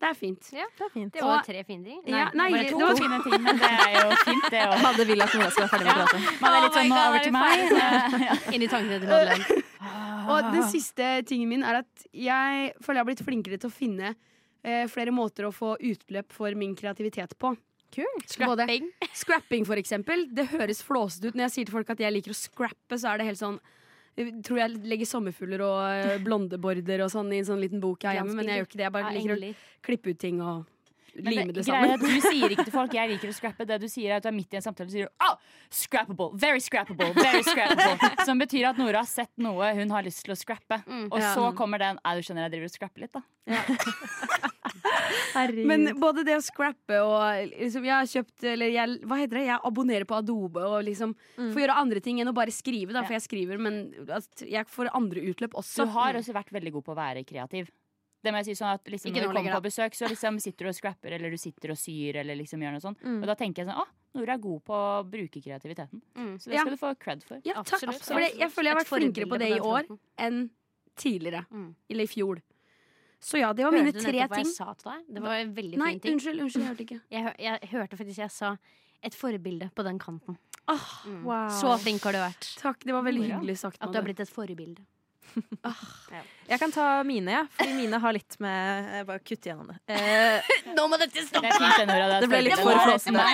Ja, det er fint. Det er fint. Det var tre fine ting. Ja, nei, Bare det var fine ting, men det er jo fint, det òg. Madde vil at Nora skal være ferdig med å prate. Man er litt Oh sånn God, over er til meg. Ja. Inn i tankene til Madeleine. Og den siste tingen min er at jeg føler jeg har blitt flinkere til å finne eh, flere måter å få utløp for min kreativitet på. Både Scrapping. scrapping, for eksempel. Det høres flåsete ut når jeg sier til folk at jeg liker å scrappe, så er det helt sånn jeg tror jeg legger sommerfugler og eh, blondeborder og sånn i en sånn liten bok jeg har hjemme, men jeg gjør ikke det. Jeg bare liker å klippe ut ting og lime det sammen. Greit, Du sier ikke til folk 'jeg liker å scrappe'. Det du sier er at du er midt i en samtale og sier oh, 'scrappable', 'very scrappable', very scrappable Som betyr at Nora har sett noe hun har lyst til å scrappe. Mm. Og Ja. så kommer den du skjønner, jeg driver og scrapper litt', da. Herregud. Men både det å scrappe og liksom, Jeg har kjøpt Eller jeg, hva heter det? Jeg abonnerer på Adobe og liksom Mm. får gjøre andre ting enn å bare skrive, da, Ja. for jeg skriver, men at jeg får andre utløp også. Du har også vært veldig god på å være kreativ. Det må jeg si sånn at liksom, Når du kommer på besøk, så liksom sitter du og scrapper, eller du sitter og syr, eller liksom gjør noe sånt. Mm. Og da tenker jeg sånn Å, Nora er god på å bruke kreativiteten. Mm. Så det Ja. skal du få cred for. ja, takk. Absolutt. For det, jeg føler jeg har vært flinkere på det i år enn tidligere. Mm. Eller i fjor. Så ja, det var mine Hørte du tre nettopp hva ting. jeg sa til deg? Det var en veldig Nei, fin ting. unnskyld, unnskyld, jeg hørte ikke. Jeg, jeg hørte faktisk jeg sa et forbilde på den kanten. Oh, Mm. Wow. Så flink har du vært. takk, det var veldig hyggelig sagt. At du har blitt et forbilde. Jeg kan ta mine, ja. Fordi mine har litt med Jeg bare kutt gjennom det. Eh, Nå må dette stoppe! Det ble litt for flåsende.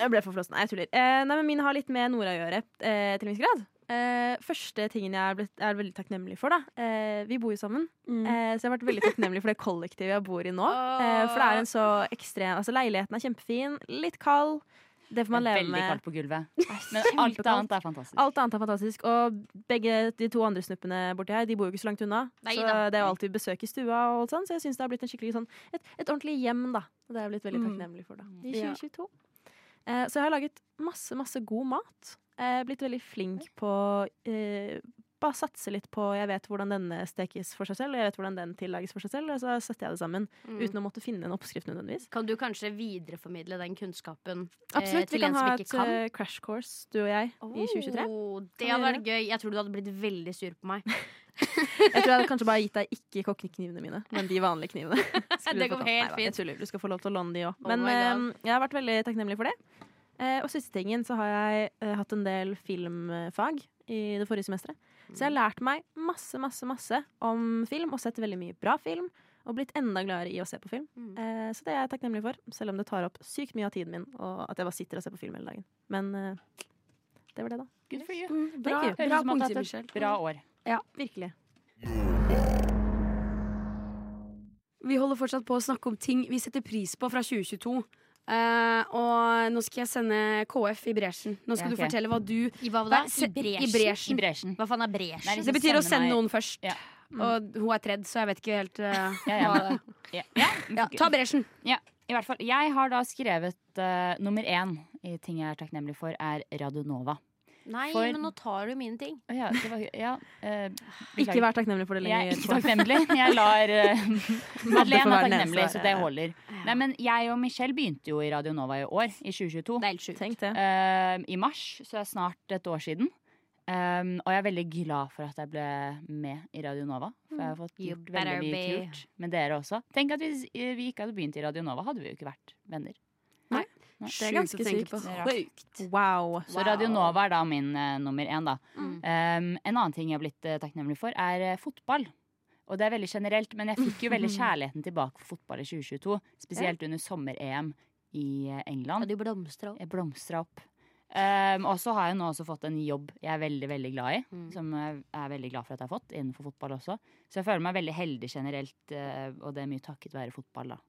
Jeg ble for flåsen. Nei, jeg tuller. Eh, nei, men mine har litt med Nora å gjøre, eh, til en viss grad. Eh, første tingen jeg er, blitt, er veldig takknemlig for, da. Eh, vi bor jo sammen. Mm. Eh, så jeg har vært veldig takknemlig for det kollektivet jeg bor i nå. Eh, for det er en så ekstrem Altså, leiligheten er kjempefin, litt kald. Det får man Det er leve veldig med. kaldt på gulvet. Men alt annet er fantastisk. Alt annet er fantastisk. Og begge de to andre snuppene borti her De bor jo ikke så langt unna. Nei så det er jo alltid besøk i stua, og alt sånn, så jeg syns det har blitt en skikkelig sånn, et, et ordentlig hjem. da Og det er jeg blitt veldig Mm. takknemlig for da i Ja. 2022. Eh, så jeg har laget masse, masse god mat. Eh, blitt veldig flink på eh, bare satse litt på Jeg vet hvordan denne stekes for seg selv, og jeg vet hvordan den tillages for seg selv. Og så setter jeg det sammen Mm. uten å måtte finne en oppskrift nødvendigvis. Kan du kanskje videreformidle den kunnskapen eh, Absolutt. Vi til kan en ha som et ikke kan? eh, crash course, du og jeg, i 2023. Oh, det hadde vært gøy. Jeg tror du hadde blitt veldig sur på meg. Jeg tror jeg hadde kanskje bare gitt deg ikke kokkeknivene mine, men de vanlige knivene. Det går helt fint. Jeg. Du skal få lov til å låne de òg. Oh Men eh, jeg har vært veldig takknemlig for det. Eh, og siste tingen så har jeg eh, hatt en del filmfag i det forrige semesteret. Så jeg har lært meg masse, masse, masse om film og sett veldig mye bra film. Og blitt enda gladere i å se på film. Mm. Eh, så det er jeg takknemlig for, selv om det tar opp sykt mye av tiden min. Og at jeg bare sitter og ser på film hele dagen. Men eh, det var det, da. Good for you. Mm, bra, you. bra, bra punkter, bra år. Ja, virkelig. Vi holder fortsatt på å snakke om ting vi setter pris på fra 2022. Eh, og nå skal jeg sende KF i bresjen. Nå skal Ja, du fortelle hva du I hva da? Nei, se- I bresjen? I bresjen. I bresjen. Hva faen er bresjen? Nei, Det betyr å Sende noen først. Ja. Og hun er tredd, så jeg vet ikke helt uh, Ja, ja. hva Ja, ja. ja, Ta bresjen. I hvert fall. Jeg har da skrevet uh, nummer én i ting jeg er takknemlig for, er Radionova. Nei, For- men nå tar du mine ting. Ja, det var, ja, uh, Ikke vær takknemlig for det Jeg er ikke takknemlig. Jeg lar uh, Madeleine er være takknemlig, så det der. holder. Nei, men jeg og Michelle begynte jo i Radio Nova i år, i 2022. Det er helt sjukt. Eh, I mars, så det er snart et år siden. Um, og jeg er veldig glad for at jeg ble med i Radio Nova. For jeg har fått gjort veldig mye kult med dere også. Tenk at hvis vi ikke hadde begynt i Radio Nova, hadde vi jo ikke vært venner. Det er ganske sykt. Wow. Så Radio Nova er da min uh, nummer én, da. Mm. Um, en annen ting jeg har blitt uh, takknemlig for, er uh, fotball. Og det er veldig generelt, men jeg fikk jo veldig kjærligheten tilbake for fotball i 2022. Spesielt under sommer-EM i England. Og du blomstra opp. Jeg blomstra opp. Um, og så har jeg nå også fått en jobb jeg er veldig veldig glad i. Mm. Som jeg er veldig glad for at jeg har fått innenfor fotball også. Så jeg føler meg veldig heldig generelt, og det er mye takket være fotball da,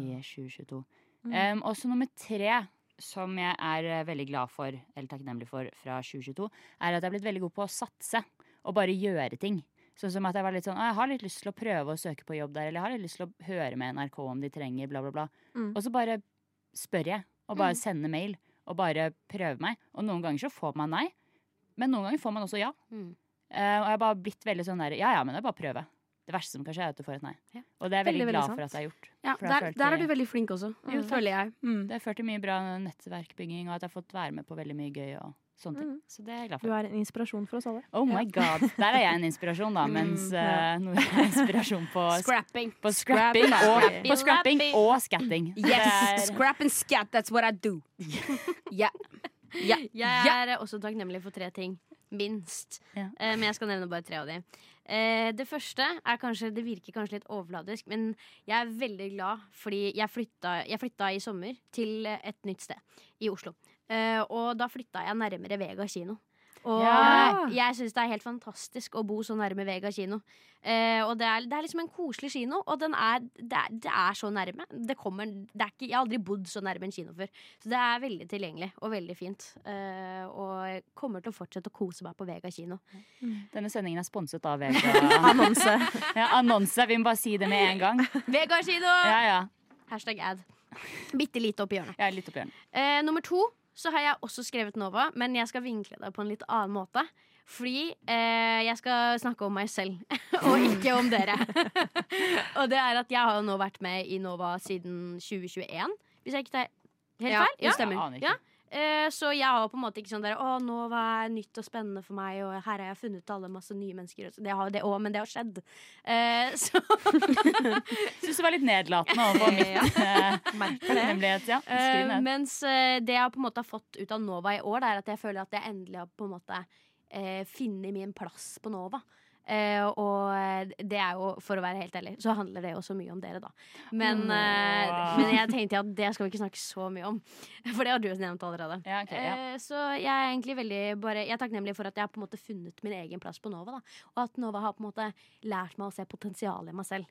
i 2022. Um, og så nummer tre, som jeg er eh, veldig glad for, eller takknemlig for fra 2022, er at jeg er blitt veldig god på å satse og bare gjøre ting. Sånn som at jeg var litt sånn, «Å, jeg har litt lyst til å prøve å søke på jobb der, eller jeg har litt lyst til å høre med NRK om de trenger, bla, bla, bla. Mm. Og så bare spør jeg, og bare sender mail, og bare prøver meg. Og noen ganger så får man nei, men noen ganger får man også ja. Mm. Uh, og jeg har bare blitt veldig sånn der, ja ja, men det er bare å prøve. Det verste som kan skje er at du får et nei. Ja. Og det er jeg veldig, Veldig, glad sant. for at jeg har gjort. Ja, For der, følte- der er du veldig flink også, Jo, føler jeg. Mm. Det har ført til mye bra nettverkbygging, og at jeg har fått være med på veldig mye gøy og sånne ting. Mm. Så det er jeg glad for. Du er en inspirasjon for oss alle. Oh my god. Der er jeg en inspirasjon, da, mens Mm, uh, Nora er inspirasjon på, Scrapping. på scrapping og, Scrapping. på scrapping og skatting. Yes! Er- Scrap and scat, that's what I do. Yeah. Yeah. Yeah. Jeg er også takknemlig for tre ting. Minst. Eh, men jeg skal nevne bare tre av dem. Eh, det første er kanskje Det virker kanskje litt overfladisk, men jeg er veldig glad fordi jeg flytta, jeg flytta i sommer til et nytt sted i Oslo. Eh, og da flytta jeg nærmere Vega kino. Og Ja. jeg syns det er helt fantastisk å bo så nærme Vega kino. Eh, og det er, det er liksom en koselig kino, og den er, det, er, det er så nærme. Det kommer, det er ikke, jeg har aldri bodd så nærme en kino før. Så det er veldig tilgjengelig og veldig fint. Eh, og jeg kommer til å fortsette å kose meg på Vega kino. Denne sendingen er sponset av Vega. Annonse. Ja, annonse. Vi må bare si det med en gang. Vega kino! Ja, ja. Hashtag ad. Bitte lite i hjørnet. Ja, litt opp i hjørnet. Eh, nummer to så har jeg også skrevet Nova, men jeg skal vinkle det på en litt annen måte. Fordi eh, jeg skal snakke om meg selv, og ikke om dere. og det er at jeg har jo nå vært med i Nova siden 2021, hvis jeg ikke tar helt Ja, feil. stemmer. Jeg aner ikke. Ja. Eh, så jeg har på en måte ikke sånn der Å, Nova er nytt og spennende for meg, og her har jeg funnet alle masse nye mennesker. Det har det òg, men det har skjedd. Eh, så Syns det var litt nedlatende overfor mitt takknemlighet. Ja. Eh, mens eh, det jeg på en måte har fått ut av Nova i år, det er at jeg føler at jeg endelig har på en måte eh, funnet min plass på Nova. Eh, og eh, det er jo, for å være helt ærlig, så handler det jo så mye om dere, da. Men, eh, men jeg tenkte at det skal vi ikke snakke så mye om. For det har du nevnt allerede. Ja, okay, ja. Eh, så jeg er egentlig veldig bare Jeg er takknemlig for at jeg har på en måte funnet min egen plass på Nova. Da. Og at Nova har på en måte lært meg å se potensialet i meg selv.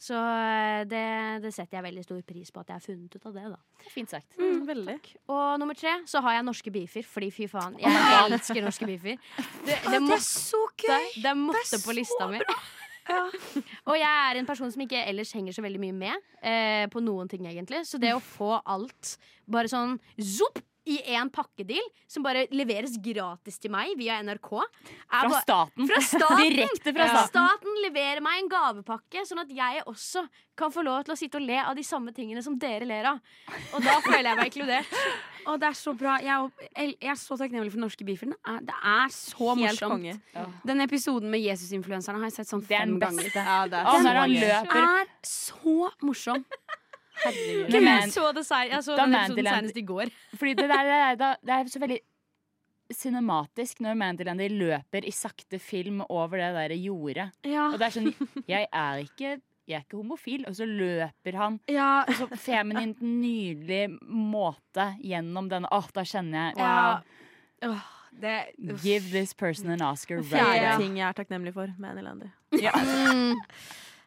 Så eh, det, det setter jeg veldig stor pris på at jeg har funnet ut av det. da Fint sagt. Mm, veldig. Og nummer tre så har jeg norske beefer, fordi fy faen, jeg elsker norske beefer. Det, det, Det er så gøy! det måtte på lista mi. Og jeg er en person som ikke ellers henger så veldig mye med eh, på noen ting, egentlig. Så det å få alt bare sånn zopp i én pakkedeal, som bare leveres gratis til meg via NRK er Fra staten. Fra staten. Direkte fra Ja. staten. Staten leverer meg en gavepakke, sånn at jeg også kan få lov til å sitte og le av de samme tingene som dere ler av. Og da føler jeg meg inkludert. Og det er så bra. Jeg er, er så takknemlig for norske beefer. Det er, er så Helt morsomt. konge. Den episoden med Jesus-influenserne har jeg sett sånn Det er den fem ganger. Ja, det er når han så gøy. er så morsom. Når Jeg så, det, se- jeg så den episoden senest i går. Fordi det der det er, det er så veldig cinematisk når Mandylandy løper i sakte film over det der jordet. Ja. Og det er sånn Jeg er ikke, jeg er ikke homofil. Og så løper han ja. så feminint, nydelig måte gjennom den. Åh, da kjenner jeg ja. Åh, det. Give this person an Oscar Fjerde right. ting jeg er takknemlig for med Nylander. Ja.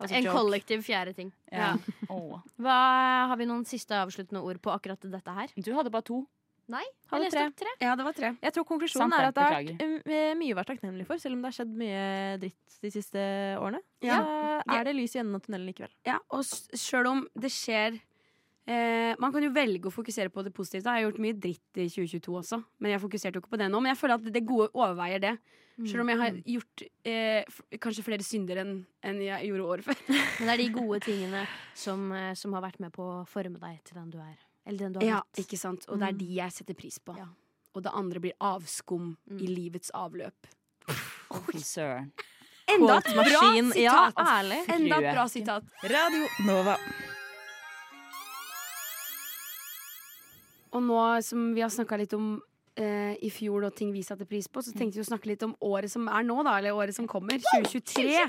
Altså, En joke. kollektiv fjerde ting. Ja. Oh. Hva, har vi noen siste avsluttende ord på akkurat dette her? Du hadde bare to. Nei? Hadde Jeg leste tre. opp tre. Ja, det var tre. Jeg tror konklusjonen Samt er at det har vært beklager. eh, mye å være takknemlig for, selv om det har skjedd mye dritt de siste årene. Ja. Så er det lys i enden av tunnelen likevel. Ja, og sjøl om det skjer eh, Man kan jo velge å fokusere på det positive. Jeg har gjort mye dritt i 2022 også, men jeg fokuserte jo ikke på det nå. Men jeg føler at det gode overveier det. Sjøl om jeg har gjort eh, kanskje flere synder enn en jeg gjorde året før. Men det er de gode tingene som, eh, som har vært med på å forme deg til den du er. Eller den du har Ja, blitt. ikke sant? Og det er Mm. de jeg setter pris på. Ja. Og det andre blir avskum Mm. i livets avløp. Oi, søren. Enda et bra Quote-maskin. Ja, sitat! ærlig. Enda et bra sitat. Radio Nova. Og nå som vi har snakka litt om eh, i fjor og ting vi satte pris på, så tenkte vi å snakke litt om året som er nå, da. Eller året som kommer. 2023.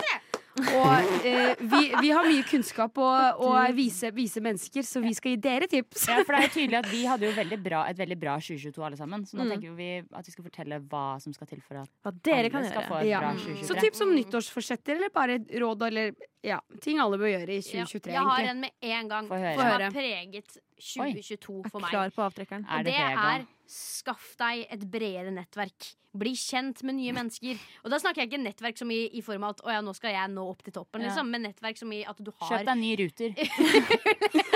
Og eh, vi, vi har mye kunnskap å, å vise, vise mennesker, så vi skal gi dere tips. Ja, for det er jo tydelig at Vi hadde jo veldig bra, et veldig bra 2022 alle sammen. Så nå Mm. tenker vi at vi skal fortelle hva som skal til for at Hva dere kan andre skal gjøre. få et Ja. bra Så tips om nyttårsforsetter, eller bare råd eller ja, ting alle bør gjøre i 2023. jeg har egentlig. en med en gang Få høre. som har preget 2022 for meg. Klar på avtrekkeren. Er Og det det er skaff deg et bredere nettverk. Bli kjent med nye mennesker. Og da snakker jeg ikke nettverk som i, i form av at å ja, nå skal jeg nå opp til toppen, Ja. liksom, men nettverk som i at du har Kjøp deg ny ruter.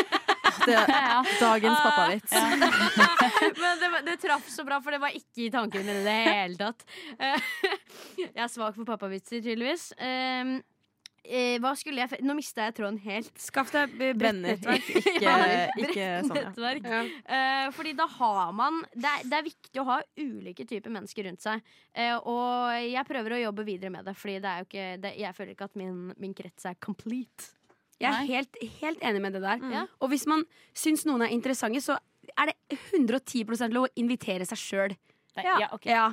Det, Ja. dagens pappavits. Men det, det traff så bra, for det var ikke i tankene mine i det hele tatt. Jeg er svak for pappavitser, tydeligvis. Um, eh, hva skulle jeg Nå mista jeg tråden helt. Skaff deg eh, bredt Venner. nettverk. Ikke, Ja, ikke sånn, ja. Eh, fordi da har man det er, det er viktig å ha ulike typer mennesker rundt seg. Eh, og jeg prøver å jobbe videre med det, Fordi det er jo ikke det, jeg føler ikke at min, min krets er complete. Jeg er helt, helt enig med det der. Mm. Og hvis man syns noen er interessante, så er det 110% lov å invitere seg sjøl. Ja. ja, ok. Ja.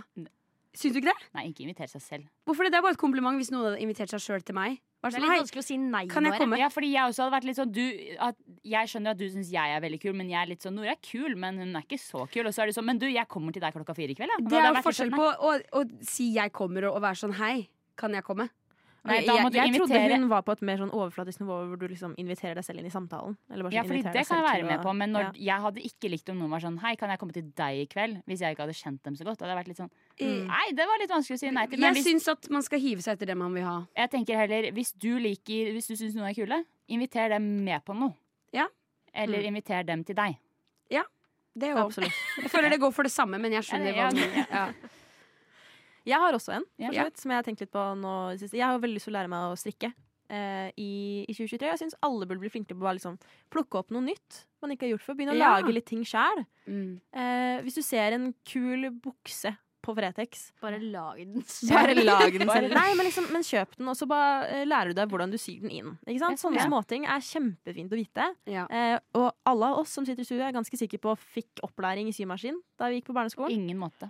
Syns du ikke det? Nei, ikke invitere seg selv. Hvorfor det? Det er bare et kompliment hvis noen hadde invitert seg sjøl til meg. Det er sånn, litt hei, vanskelig å si nei. kan jeg komme? Ja, fordi jeg også hadde vært litt sånn du, at Jeg skjønner at du syns jeg er veldig kul, men jeg er litt sånn Nora er kul, men hun er ikke så kul. Og så er det sånn Men du, jeg kommer til deg klokka fire i kveld, ja. Det er jo forskjell sånn, på å, å si 'jeg kommer' og, og være sånn 'hei, kan jeg komme'? Nei, da må jeg, jeg trodde invitere. hun var på et mer sånn overflatisk nivå hvor du liksom inviterer deg selv inn i samtalen. Eller bare Ja, for fordi det kan jeg være med å- på, men når, ja. jeg hadde ikke likt om noen var sånn Hei, kan jeg komme til deg i kveld? Hvis jeg ikke hadde kjent dem så godt. Hadde jeg vært litt sånn Mm. Nei, det var litt vanskelig å si nei til. Men Jeg hvis, syns at man skal hive seg etter det man vil ha. jeg tenker heller Hvis du liker Hvis du syns noen er kule, inviter dem med på noe. Ja. Eller Mm. inviter dem til deg. Ja. Det er jo Absolutt. Jeg føler det går for det samme, men jeg skjønner Ja, hva det- du ja. Jeg har også en, for så vidt, som jeg har tenkt litt på nå. Jeg har veldig lyst til å lære meg å strikke Uh, i, i 2023. Jeg syns alle burde bli flinkere på å liksom plukke opp noe nytt man ikke har gjort før. Begynne å Ja. lage litt ting sjæl. Mm. Uh, hvis du ser en kul bukse på Fretex, Bare lag den. selv. bare lag den selv. Nei, men, liksom, men kjøp den, og så bare uh, lærer du deg hvordan du syr den inn. Sånne Ja. småting er kjempefint å vite. Ja. Og alle av oss som sitter i studio, er ganske sikre på fikk opplæring i symaskin da vi gikk på På barneskolen. ingen måte.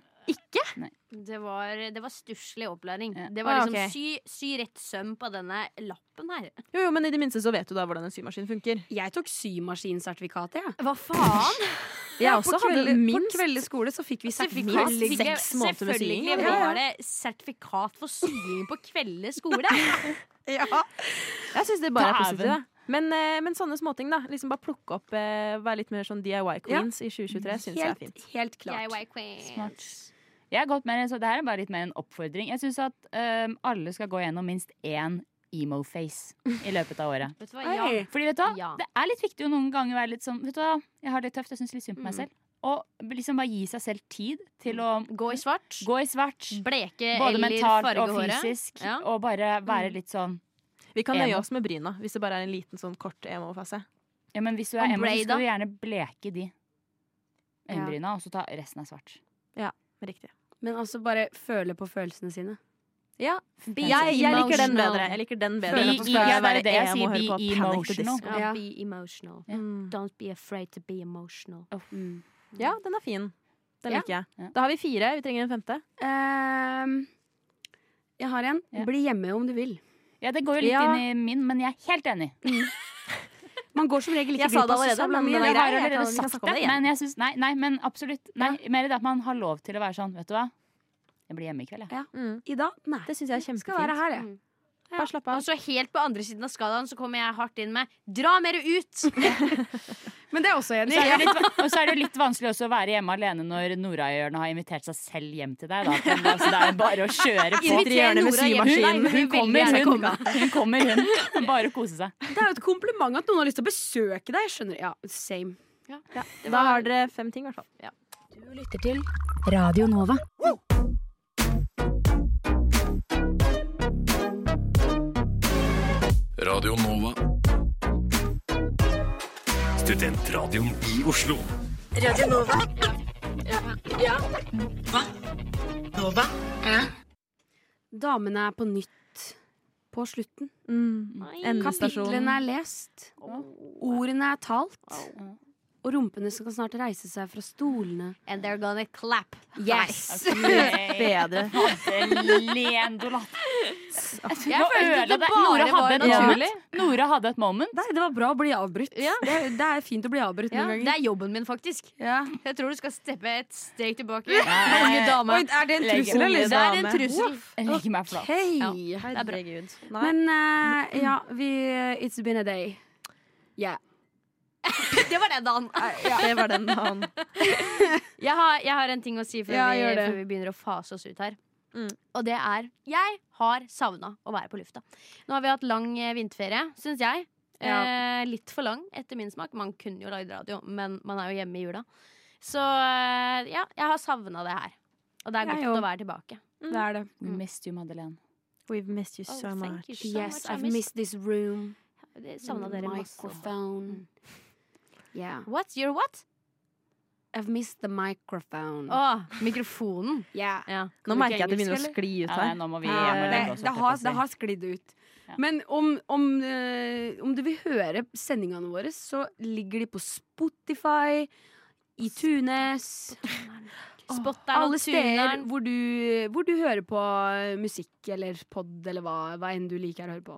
Det var, det var stusslig opplæring. Ja. Det var Ah, liksom sy, sy rett søm på denne lappen her. Jo, jo, men i det minste så vet du da hvordan en symaskin funker. Jeg tok symaskinsertifikatet, jeg. Hva faen? Jeg på også kvelde, hadde på kveldens kveldeskole så fikk vi sertifikat. Seks måneder med sying. selvfølgelig Ja, ja. var det sertifikat for sying på kveldens skole. Jeg syns det bare er positivt. da. Men, eh, men sånne småting, da. Liksom bare plukke opp, eh, være litt mer sånn DIY-queens i 2023, syns jeg er Helt, fint. helt klart. DIY queens. Smart. Jeg har gått mer, så det her er bare litt mer en oppfordring. Jeg syns at um, alle skal gå gjennom minst én emo-face i løpet av året. Vet du hva? Ja. Fordi vet du hva, Ja. Det er litt viktig å noen ganger være litt sånn Vet du hva, jeg har det tøft, jeg syns litt synd på meg Mm. selv. Og liksom bare gi seg selv tid til å Gå i svart. gå i svart. Bleke Både eller mentalt og fysisk. Ja. Og bare være Mm. litt sånn Vi kan Emo. nøye oss med bryna hvis det bare er en liten sånn kort emo-fase. Ja, men hvis du er emo, så skal du gjerne bleke de øyenbryna, og så ta resten er svart. Ja, Riktig. Men altså bare føle på følelsene sine. Ja, Be jeg, jeg liker den bedre. Jeg liker den bedre Be skal er være det jeg jeg sier, be emotional. Ja, Ja. Be emotional. Mm. Don't be afraid to be emotional. Mm. Ja, den er fin. Den Ja. liker jeg. Da har vi fire. Vi trenger en femte. Um, jeg har en. Bli hjemme om du vil. Ja, det går jo litt Ja. inn i min, men jeg er helt enig. Man går som regel ikke glipp av så men mye. Jeg har allerede sagt det, men jeg synes, nei, nei, men absolutt. Nei, Mer det at man har lov til å være sånn, vet du hva. Jeg blir hjemme i kveld, jeg. Mm. I dag? Nei. Det syns jeg er kjempefint. Skal være her, jeg. Mm. Bare slapp Og så helt på andre siden av skalaen så kommer jeg hardt inn med 'dra mer ut'! Men det er også Og enig. og så er det jo litt vanskelig også å være hjemme alene når Nora-hjørnet har invitert seg selv hjem til deg. Da. Altså, det er bare å kjøre på. Hun, hun hun kommer, hun. Hun kommer, hun. Bare kose seg. Det er jo et kompliment at noen har lyst til å besøke deg. Jeg skjønner. Ja, same. Da har dere fem ting, i hvert fall. Du lytter til Radio Nova. Radio Nova. Studentradioen i Oslo. Radio Nova. Ja. Hva? Nova? Ja. Damene er på nytt på slutten. Mm. Kapitlene er lest. Ordene er talt. Og rumpene skal snart reise seg fra stolene. And they're gonna clap. Yes! Bedre. Jeg følte det bare Nora var hadde et. Nora hadde et moment. Nei, det var bra å bli avbrutt. Ja. Det, er- det er fint å bli avbrutt Ja, noen det er jobben min, faktisk. Ja. Jeg tror du skal steppe et steg tilbake. Unge dame. Oi, er det en trussel, eller? Det er en trussel. Jeg legger meg flat. Okay. det er bra. Herregud. Men uh, ja, vi It's been a day. Ja. Det var den dagen. ja, det var den dagen. Jeg har, jeg har en ting å si før, Ja, vi, før vi begynner å fase oss ut her. Mm. Og det er Jeg har savna å være på lufta. Nå har vi hatt lang eh, vinterferie, syns jeg. Eh, litt for lang, etter min smak. Man kunne jo lagd radio, men man er jo hjemme i jula. Så eh, ja, jeg har savna det her. Og det er Jeg godt å være tilbake. Det er det. We missed you, Madeleine. We've missed you Oh, so oh, much. you so Yes, much. I've missed this room. Savna dere masse. Microphone. Yeah. What's your what? I've missed the microphone. Åh, mikrofonen. Yeah. Ja. Nå merker jeg at det begynner å skli ut Ja, nei, nå må vi Ja, det, det, har, det har sklidd ut. Ja. Men om, om, eh, om du vil høre sendingene våre, så ligger de på Spotify, i Tunes Spotteren Alle steder hvor du, hvor du hører på eh, musikk eller pod eller hva, hva enn du liker å høre på.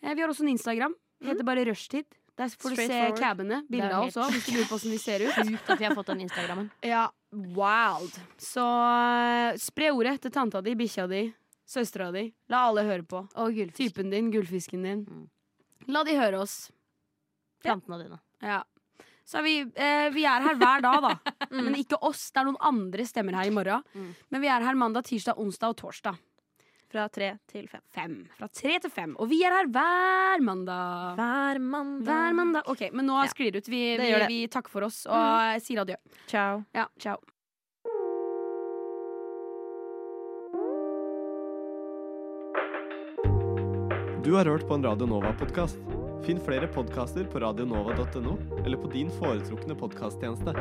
Eh, vi har også en Instagram. Heter bare Rushtid. Der får du se cabene. Er Bilder også, hvis du lurer på hvordan vi ser ut. Sjukt at vi har fått den Instagrammen. Ja, wild. Så eh, spre ordet til tanta di, bikkja di, søstera di. La alle høre på. Og gullfisk. Typen din, gullfisken din. Mm. La de høre oss. Plantene dine. Ja. Så vi, eh, vi er her hver dag, da. Men ikke oss. Det er noen andre stemmer her i morgen. Mm. Men vi er her mandag, tirsdag, onsdag og torsdag. Fra tre til fem. Fem. Fra tre til fem. Og vi er her hver mandag. Hver mandag. Hver mandag. OK, men nå Ja. sklir det ut. Vi, Det vi, vi takker for oss og sier adjø. Ciao. Ja, ciao. Du har hørt på en Radio Nova-podkast. Finn flere podkaster på radionova.no eller på din foretrukne podkasttjeneste.